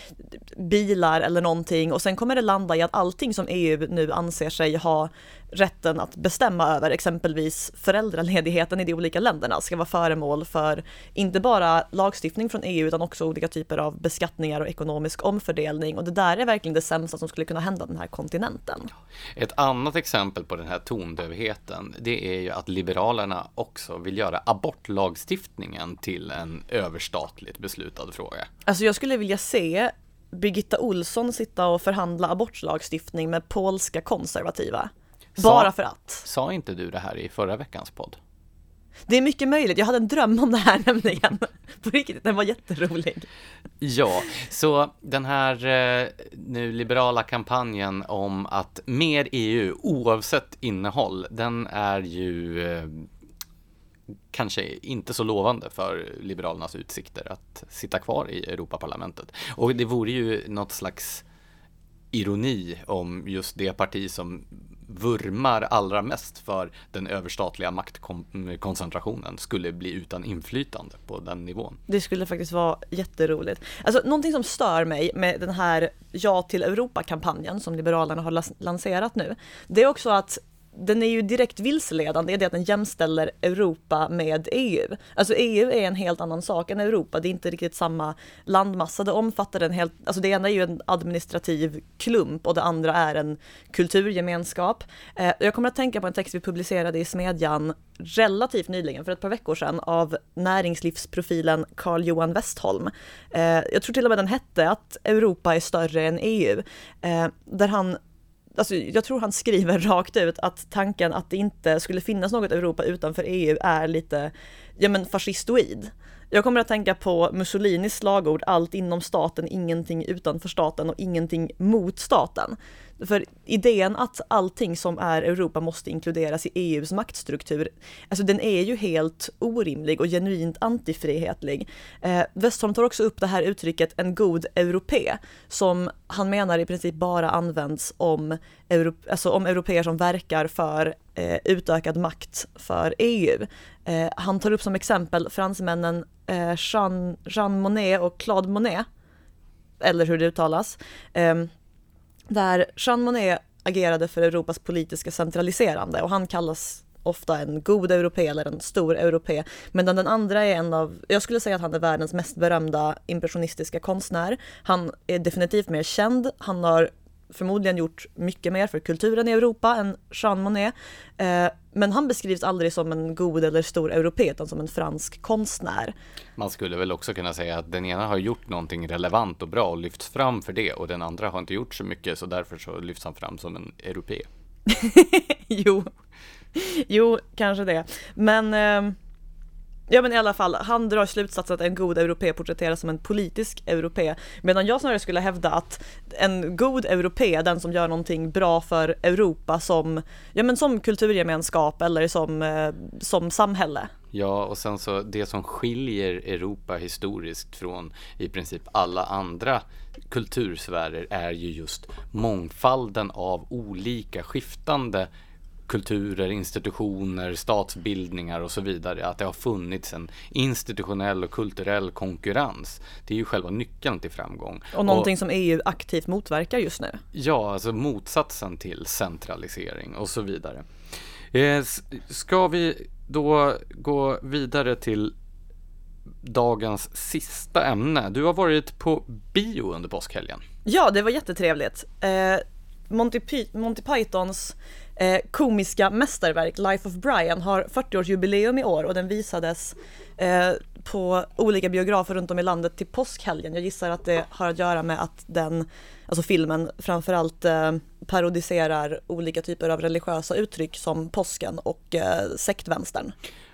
Speaker 2: bilar eller någonting. Och sen kommer det landa i att allting som EU nu anser sig ha rätten att bestämma över, exempelvis föräldraledigheten i de olika länderna, ska vara föremål för inte bara lagstiftning från EU utan också olika typer av beskattningar och ekonomisk omfördelning. Och det där är verkligen det sämsta som skulle kunna hända den här kontinenten.
Speaker 1: Ett annat exempel på den här tondövheten, det är ju att Liberalerna också vill göra abortlagstiftningen till en överstatligt beslutad fråga.
Speaker 2: Alltså jag skulle vilja se Birgitta Olsson sitta och förhandla abortlagstiftning med polska konservativa. Bara för att.
Speaker 1: Sa inte du det här i förra veckans podd?
Speaker 2: Det är mycket möjligt, jag hade en dröm om det här nämligen. På riktigt, den var jätterolig.
Speaker 1: Ja, så den här eh, nu liberala kampanjen om att mer EU oavsett innehåll, den är ju eh, kanske inte så lovande för Liberalernas utsikter att sitta kvar i Europaparlamentet. Och det vore ju något slags ironi om just det parti som vurmar allra mest för den överstatliga maktkoncentrationen skulle bli utan inflytande på den nivån.
Speaker 2: Det skulle faktiskt vara jätteroligt. Alltså någonting som stör mig med den här Ja till Europa-kampanjen som Liberalerna har lanserat nu, det är också att den är ju direkt vilseledande i det att den jämställer Europa med EU. Alltså EU är en helt annan sak än Europa, det är inte riktigt samma landmassa, det omfattar en helt, alltså det ena är ju en administrativ klump och det andra är en kulturgemenskap. Eh, jag kommer att tänka på en text vi publicerade i Smedjan relativt nyligen, för ett par veckor sedan, av näringslivsprofilen Carl Johan Westholm. Eh, jag tror till och med den hette att Europa är större än EU, eh, där han alltså jag tror han skriver rakt ut att tanken att det inte skulle finnas något Europa utanför EU är lite, ja men fascistoid. Jag kommer att tänka på Mussolinis slagord allt inom staten, ingenting utanför staten och ingenting mot staten. För idén att allting som är Europa måste inkluderas i EUs maktstruktur, alltså den är ju helt orimlig och genuint antifrihetlig. Eh, Westholm tar också upp det här uttrycket en god europé, som han menar i princip bara används om, euro, alltså om europeer som verkar för eh, utökad makt för EU. Eh, han tar upp som exempel fransmännen eh, Jean, Jean Monnet och Claude Monet, eller hur det uttalas. Ehm, där Jean Monnet agerade för Europas politiska centraliserande och han kallas ofta en god europé eller en stor europé. Medan den andra är en av, jag skulle säga att han är världens mest berömda impressionistiska konstnär. Han är definitivt mer känd, han har förmodligen gjort mycket mer för kulturen i Europa än Jean Monnet. Eh, men han beskrivs aldrig som en god eller stor europé utan som en fransk konstnär.
Speaker 1: Man skulle väl också kunna säga att den ena har gjort någonting relevant och bra och lyfts fram för det och den andra har inte gjort så mycket så därför så lyfts han fram som en europé.
Speaker 2: jo. jo, kanske det. Men eh, Ja men i alla fall, han drar slutsatsen att en god europé porträtteras som en politisk europé. Medan jag snarare skulle hävda att en god europé, den som gör någonting bra för Europa som, ja men som kulturgemenskap eller som, eh, som samhälle.
Speaker 1: Ja, och sen så det som skiljer Europa historiskt från i princip alla andra kultursfärer är ju just mångfalden av olika skiftande kulturer, institutioner, statsbildningar och så vidare. Att det har funnits en institutionell och kulturell konkurrens. Det är ju själva nyckeln till framgång.
Speaker 2: Och någonting och, som EU aktivt motverkar just nu.
Speaker 1: Ja, alltså motsatsen till centralisering och så vidare. Eh, ska vi då gå vidare till dagens sista ämne. Du har varit på bio under påskhelgen.
Speaker 2: Ja, det var jättetrevligt. Eh, Monty, Monty Pythons eh, komiska mästerverk Life of Brian har 40-årsjubileum i år och den visades eh, på olika biografer runt om i landet till påskhelgen. Jag gissar att det har att göra med att den, alltså filmen, framförallt eh, parodiserar olika typer av religiösa uttryck som påsken och eh, sektvänstern.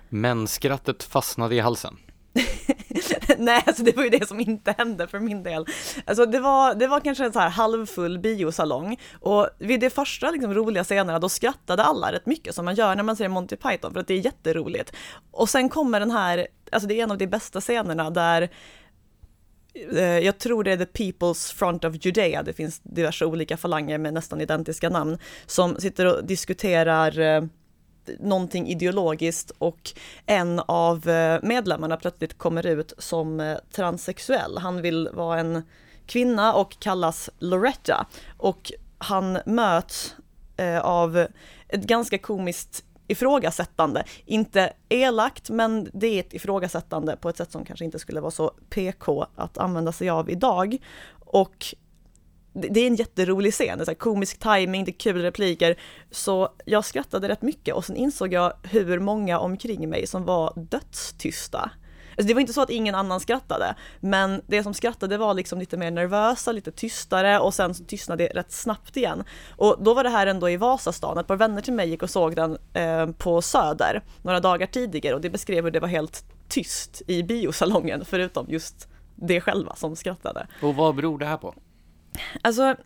Speaker 1: Men skrattet fastnade i halsen.
Speaker 2: Nej, alltså det var ju det som inte hände för min del. Alltså det var, det var kanske en så här halvfull biosalong och vid de första liksom roliga scenerna då skrattade alla rätt mycket som man gör när man ser Monty Python för att det är jätteroligt. Och sen kommer den här, alltså det är en av de bästa scenerna där eh, jag tror det är The People's Front of Judea, det finns diverse olika falanger med nästan identiska namn, som sitter och diskuterar eh, någonting ideologiskt och en av eh, medlemmarna plötsligt kommer ut som eh, transsexuell. Han vill vara en kvinna och kallas Loretta och han möts eh, av ett ganska komiskt ifrågasättande. Inte elakt, men det är ett ifrågasättande på ett sätt som kanske inte skulle vara så PK att använda sig av idag. Och det är en jätterolig scen, så komisk timing, det är kul repliker. Så jag skrattade rätt mycket och sen insåg jag hur många omkring mig som var dödstysta. Alltså det var inte så att ingen annan skrattade, men det som skrattade var liksom lite mer nervösa, lite tystare och sen så tystnade det rätt snabbt igen. Och då var det här ändå i Vasastan, ett par vänner till mig gick och såg den eh, på Söder några dagar tidigare och det beskrev hur det var helt tyst i biosalongen förutom just det själva som skrattade.
Speaker 1: Och vad beror det här på?
Speaker 2: Alltså,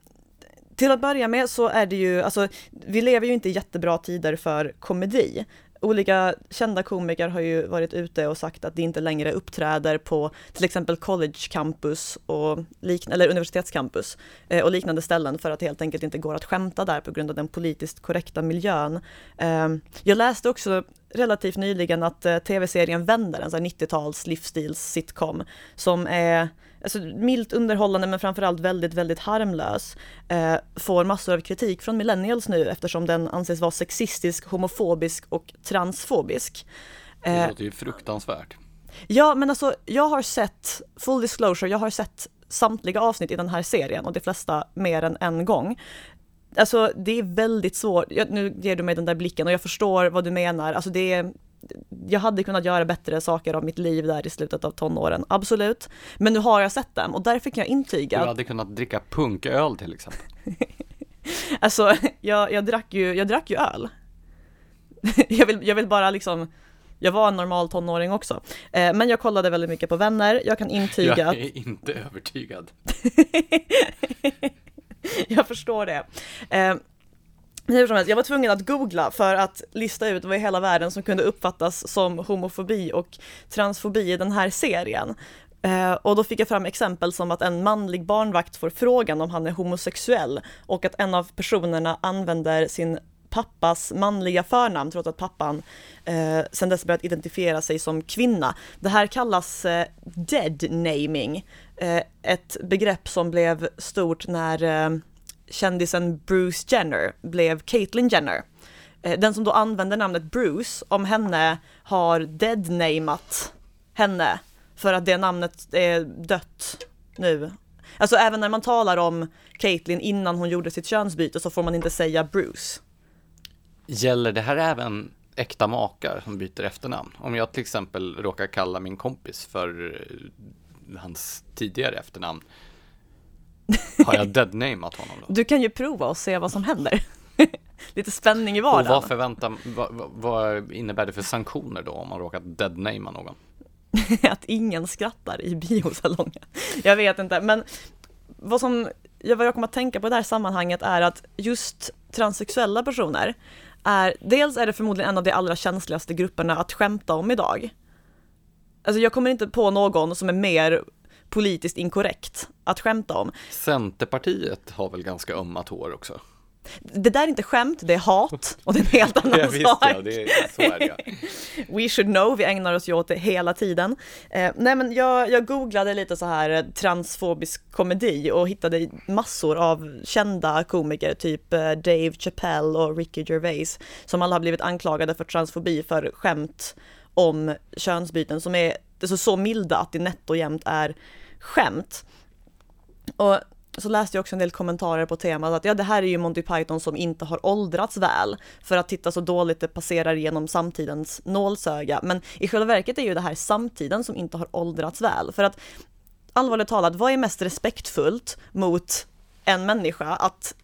Speaker 2: till att börja med så är det ju, alltså, vi lever ju inte i jättebra tider för komedi. Olika kända komiker har ju varit ute och sagt att de inte längre uppträder på till exempel college campus och likn- eller universitetscampus eh, och liknande ställen för att det helt enkelt inte går att skämta där på grund av den politiskt korrekta miljön. Eh, jag läste också relativt nyligen att eh, tv-serien Vänder, en 90-tals livsstils sitcom som är alltså, milt underhållande men framförallt väldigt, väldigt harmlös, eh, får massor av kritik från millennials nu eftersom den anses vara sexistisk, homofobisk och transfobisk.
Speaker 1: Det eh, låter ju fruktansvärt.
Speaker 2: Ja, men alltså jag har sett, full disclosure, jag har sett samtliga avsnitt i den här serien och de flesta mer än en gång. Alltså det är väldigt svårt, nu ger du mig den där blicken och jag förstår vad du menar, alltså det är jag hade kunnat göra bättre saker av mitt liv där i slutet av tonåren, absolut. Men nu har jag sett dem och därför kan jag intyga
Speaker 1: Du hade kunnat dricka punköl till exempel.
Speaker 2: alltså, jag, jag, drack ju, jag drack ju öl. jag, vill, jag vill bara liksom jag var en normal tonåring också. Eh, men jag kollade väldigt mycket på vänner. Jag kan intyga
Speaker 1: Jag är inte övertygad.
Speaker 2: jag förstår det. Eh, hur som helst, jag var tvungen att googla för att lista ut vad i hela världen som kunde uppfattas som homofobi och transfobi i den här serien. Eh, och då fick jag fram exempel som att en manlig barnvakt får frågan om han är homosexuell och att en av personerna använder sin pappas manliga förnamn trots att pappan eh, sedan dess börjat identifiera sig som kvinna. Det här kallas eh, dead naming, eh, ett begrepp som blev stort när eh, kändisen Bruce Jenner blev Caitlyn Jenner. Eh, den som då använder namnet Bruce, om henne har deadnamat henne för att det namnet är dött nu. Alltså även när man talar om Caitlyn innan hon gjorde sitt könsbyte så får man inte säga Bruce.
Speaker 1: Gäller det här även äkta makar som byter efternamn? Om jag till exempel råkar kalla min kompis för eh, hans tidigare efternamn har jag deadnameat honom då?
Speaker 2: Du kan ju prova och se vad som händer. Lite spänning i vardagen.
Speaker 1: Och vad, förväntar, vad, vad innebär det för sanktioner då om man råkat deadnamea någon?
Speaker 2: att ingen skrattar i biosalongen. Jag vet inte, men vad som vad jag kommer att tänka på i det här sammanhanget är att just transsexuella personer är, dels är det förmodligen en av de allra känsligaste grupperna att skämta om idag. Alltså jag kommer inte på någon som är mer politiskt inkorrekt att skämta om.
Speaker 1: Centerpartiet har väl ganska ömma tår också?
Speaker 2: Det där är inte skämt, det är hat och det är en helt annan
Speaker 1: ja, visst, sak. Ja, det är, så är det, ja.
Speaker 2: We should know, vi ägnar oss ju åt det hela tiden. Eh, nej men jag, jag googlade lite så här eh, transfobisk komedi och hittade massor av kända komiker, typ eh, Dave Chappelle och Ricky Gervais, som alla har blivit anklagade för transfobi för skämt om könsbyten som är alltså så milda att det nätt och jämnt är skämt. Och så läste jag också en del kommentarer på temat att ja, det här är ju Monty Python som inte har åldrats väl för att titta så dåligt det passerar genom samtidens nålsöga. Men i själva verket är ju det här samtiden som inte har åldrats väl. För att allvarligt talat, vad är mest respektfullt mot en människa? Att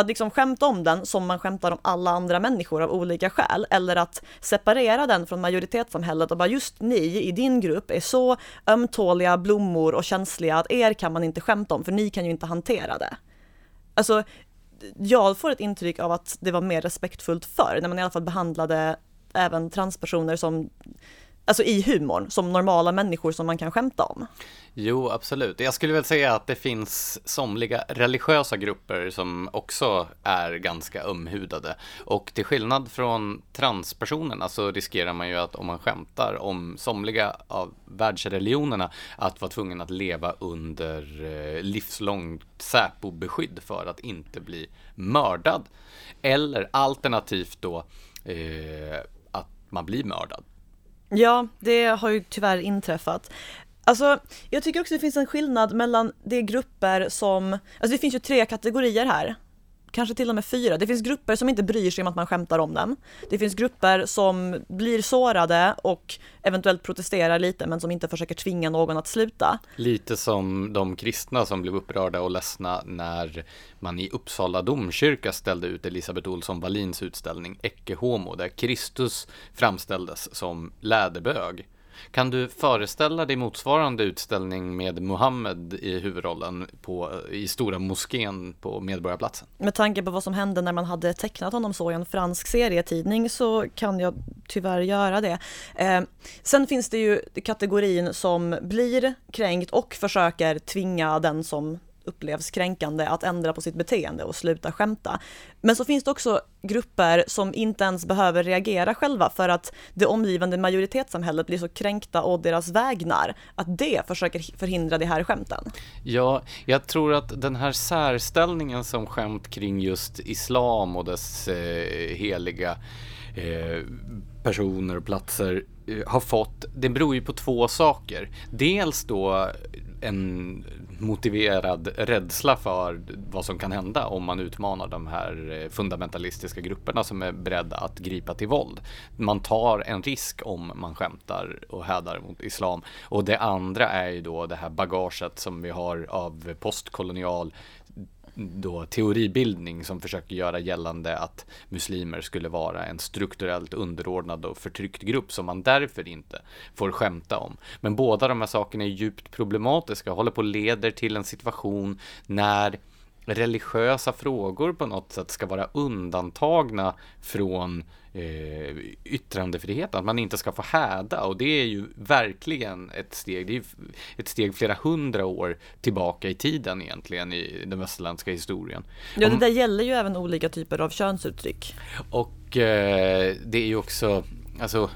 Speaker 2: att liksom skämta om den som man skämtar om alla andra människor av olika skäl, eller att separera den från majoritetssamhället och bara just ni i din grupp är så ömtåliga blommor och känsliga att er kan man inte skämta om, för ni kan ju inte hantera det. Alltså, jag får ett intryck av att det var mer respektfullt förr, när man i alla fall behandlade även transpersoner som alltså i humorn, som normala människor som man kan skämta om.
Speaker 1: Jo, absolut. Jag skulle väl säga att det finns somliga religiösa grupper som också är ganska ömhudade. Och till skillnad från transpersonerna så riskerar man ju att om man skämtar om somliga av världsreligionerna att vara tvungen att leva under eh, livslångt Säpo-beskydd för att inte bli mördad. Eller alternativt då eh, att man blir mördad.
Speaker 2: Ja, det har ju tyvärr inträffat. Alltså, jag tycker också det finns en skillnad mellan de grupper som, alltså det finns ju tre kategorier här kanske till och med fyra. Det finns grupper som inte bryr sig om att man skämtar om dem. Det finns grupper som blir sårade och eventuellt protesterar lite men som inte försöker tvinga någon att sluta.
Speaker 1: Lite som de kristna som blev upprörda och ledsna när man i Uppsala domkyrka ställde ut Elisabeth Olsson Wallins utställning Ecce Homo där Kristus framställdes som läderbög. Kan du föreställa dig motsvarande utställning med Muhammed i huvudrollen på, i Stora moskén på Medborgarplatsen?
Speaker 2: Med tanke på vad som hände när man hade tecknat honom så i en fransk serietidning så kan jag tyvärr göra det. Eh, sen finns det ju kategorin som blir kränkt och försöker tvinga den som upplevs kränkande att ändra på sitt beteende och sluta skämta. Men så finns det också grupper som inte ens behöver reagera själva för att det omgivande majoritetssamhället blir så kränkta å deras vägnar att det försöker förhindra de här skämten.
Speaker 1: Ja, jag tror att den här särställningen som skämt kring just islam och dess eh, heliga eh, personer och platser eh, har fått, det beror ju på två saker. Dels då en motiverad rädsla för vad som kan hända om man utmanar de här eh, fundamentalistiska grupperna som är beredda att gripa till våld. Man tar en risk om man skämtar och hädar mot islam. Och det andra är ju då det här bagaget som vi har av postkolonial då teoribildning som försöker göra gällande att muslimer skulle vara en strukturellt underordnad och förtryckt grupp som man därför inte får skämta om. Men båda de här sakerna är djupt problematiska och håller på att leder till en situation när religiösa frågor på något sätt ska vara undantagna från eh, yttrandefriheten, att man inte ska få häda och det är ju verkligen ett steg, det är ett steg flera hundra år tillbaka i tiden egentligen i den västerländska historien.
Speaker 2: Ja, det där gäller ju även olika typer av könsuttryck.
Speaker 1: Och eh, det är ju också Alltså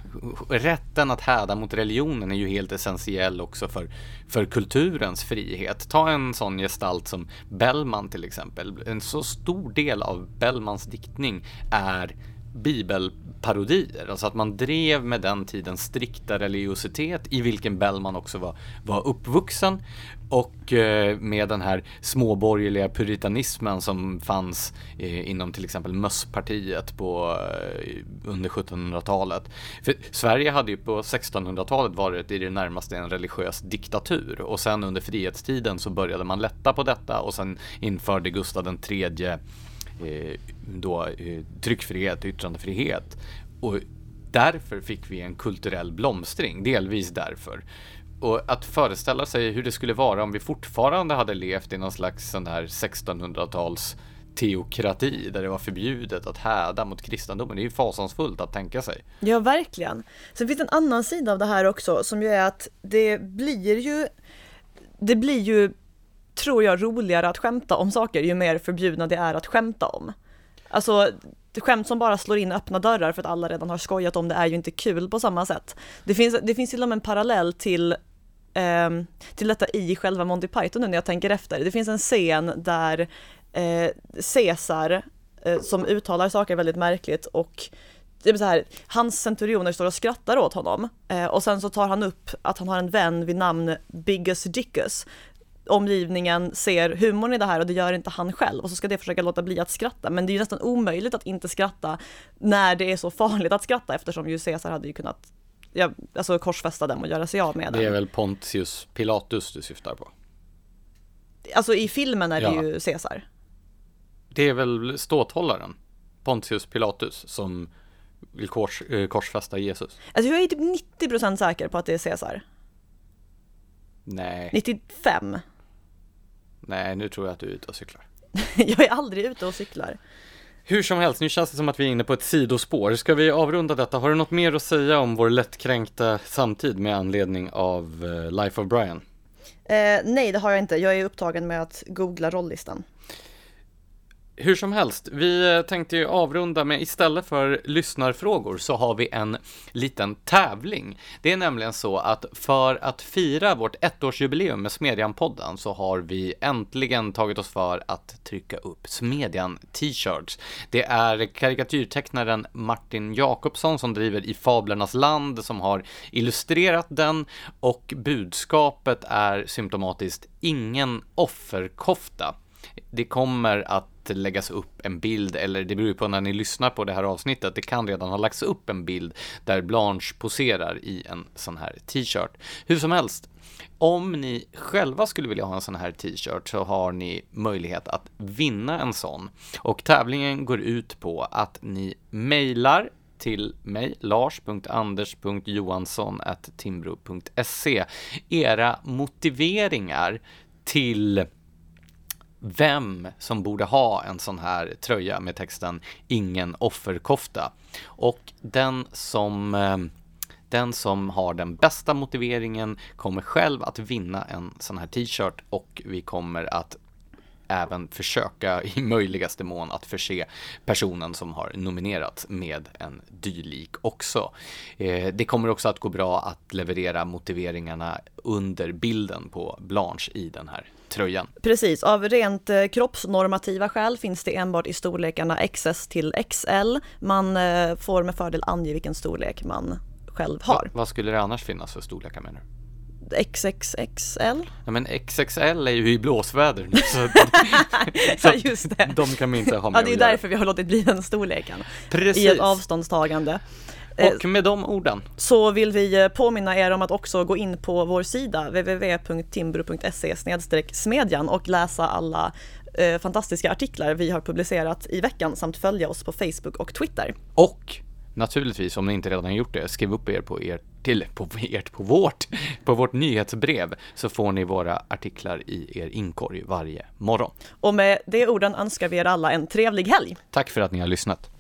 Speaker 1: rätten att häda mot religionen är ju helt essentiell också för, för kulturens frihet. Ta en sån gestalt som Bellman till exempel. En så stor del av Bellmans diktning är bibelparodier. Alltså att man drev med den tidens strikta religiositet i vilken Bellman också var, var uppvuxen och eh, med den här småborgerliga puritanismen som fanns eh, inom till exempel Mösspartiet på, eh, under 1700-talet. För Sverige hade ju på 1600-talet varit i det närmaste en religiös diktatur och sen under frihetstiden så började man lätta på detta och sen införde Gustav den tredje Eh, då, eh, tryckfrihet och yttrandefrihet. Och därför fick vi en kulturell blomstring, delvis därför. Och att föreställa sig hur det skulle vara om vi fortfarande hade levt i någon slags sån här 1600-tals teokrati där det var förbjudet att häda mot kristendomen. Det är ju fasansfullt att tänka sig.
Speaker 2: Ja, verkligen. Sen finns det en annan sida av det här också som ju är att det blir ju det blir ju tror jag, roligare att skämta om saker ju mer förbjudna det är att skämta om. Alltså, skämt som bara slår in öppna dörrar för att alla redan har skojat om det är ju inte kul på samma sätt. Det finns, det finns till och med en parallell till, eh, till detta i själva Monty Python nu när jag tänker efter. Det finns en scen där eh, Caesar, eh, som uttalar saker väldigt märkligt och det är så här, hans centurioner står och skrattar åt honom eh, och sen så tar han upp att han har en vän vid namn Biggus Dickus. Omgivningen ser humorn i det här och det gör inte han själv och så ska det försöka låta bli att skratta men det är ju nästan omöjligt att inte skratta när det är så farligt att skratta eftersom ju Caesar hade ju kunnat ja, alltså korsfästa dem och göra sig av med den.
Speaker 1: Det är väl Pontius Pilatus du syftar på?
Speaker 2: Alltså i filmen är det
Speaker 1: Ja.
Speaker 2: ju Caesar.
Speaker 1: Det är väl ståthållaren, Pontius Pilatus, som vill kors, eh, korsfästa Jesus?
Speaker 2: Alltså jag är typ 90% säker på att det är Caesar.
Speaker 1: Nej,
Speaker 2: 95.
Speaker 1: Nej, nu tror jag att du är ute och cyklar.
Speaker 2: Jag är aldrig ute och cyklar.
Speaker 1: Hur som helst, nu känns det som att vi är inne på ett sidospår. Ska vi avrunda detta? Har du något mer att säga om vår lättkränkta samtid med anledning av eh, Life of Brian?
Speaker 2: Eh, nej, det har jag inte. Jag är upptagen med att googla rollistan.
Speaker 1: Hur som helst, vi tänkte ju avrunda med istället för lyssnarfrågor så har vi en liten tävling. Det är nämligen så att för att fira vårt ettårsjubileum med Smedjan-podden så har vi äntligen tagit oss för att trycka upp Smedjan t-shirts. Det är karikatyrtecknaren Martin Jakobsson som driver i Fablernas land som har illustrerat den och budskapet är symptomatiskt ingen offerkofta. Det kommer att läggas upp en bild, eller det beror ju på när ni lyssnar på det här avsnittet, det kan redan ha lagts upp en bild där Blanche poserar i en sån här t-shirt. Hur som helst, om ni själva skulle vilja ha en sån här t-shirt så har ni möjlighet att vinna en sån. Och tävlingen går ut på att ni mejlar till mig, lars.anders.johansson.timbro.se era motiveringar till vem som borde ha en sån här tröja med texten Ingen offerkofta. Och den som, eh, den som har den bästa motiveringen kommer själv att vinna en sån här t-shirt och vi kommer att även försöka i möjligaste mån att förse personen som har nominerat med en dylik också. Eh, det kommer också att gå bra att leverera motiveringarna under bilden på Blanche i den här tröjan.
Speaker 2: Precis, av rent eh, kroppsnormativa skäl finns det enbart i storlekarna XS till XL. Man eh, får med fördel ange vilken storlek man själv har.
Speaker 1: Va- vad skulle det annars finnas för storlekar menar du?
Speaker 2: XXXL?
Speaker 1: Ja, men XXL är ju i blåsväder nu så,
Speaker 2: Ja, just det.
Speaker 1: de kan vi inte ha med
Speaker 2: Ja, det är därför vi har låtit bli den storleken. I
Speaker 1: Precis.
Speaker 2: ett avståndstagande. Eh,
Speaker 1: Och med de orden,
Speaker 2: så vill vi eh, påminna er om att också gå in på vår sida www.timbro.se smedjan och läsa alla eh, fantastiska artiklar vi har publicerat i veckan samt följa oss på Facebook och Twitter.
Speaker 1: och naturligtvis om ni inte redan gjort det, skriv upp er på er till, på ert, på vårt, på vårt nyhetsbrev så får ni våra artiklar i er inkorg varje morgon.
Speaker 2: Och med de orden önskar vi er alla en trevlig helg.
Speaker 1: Tack för att ni har lyssnat.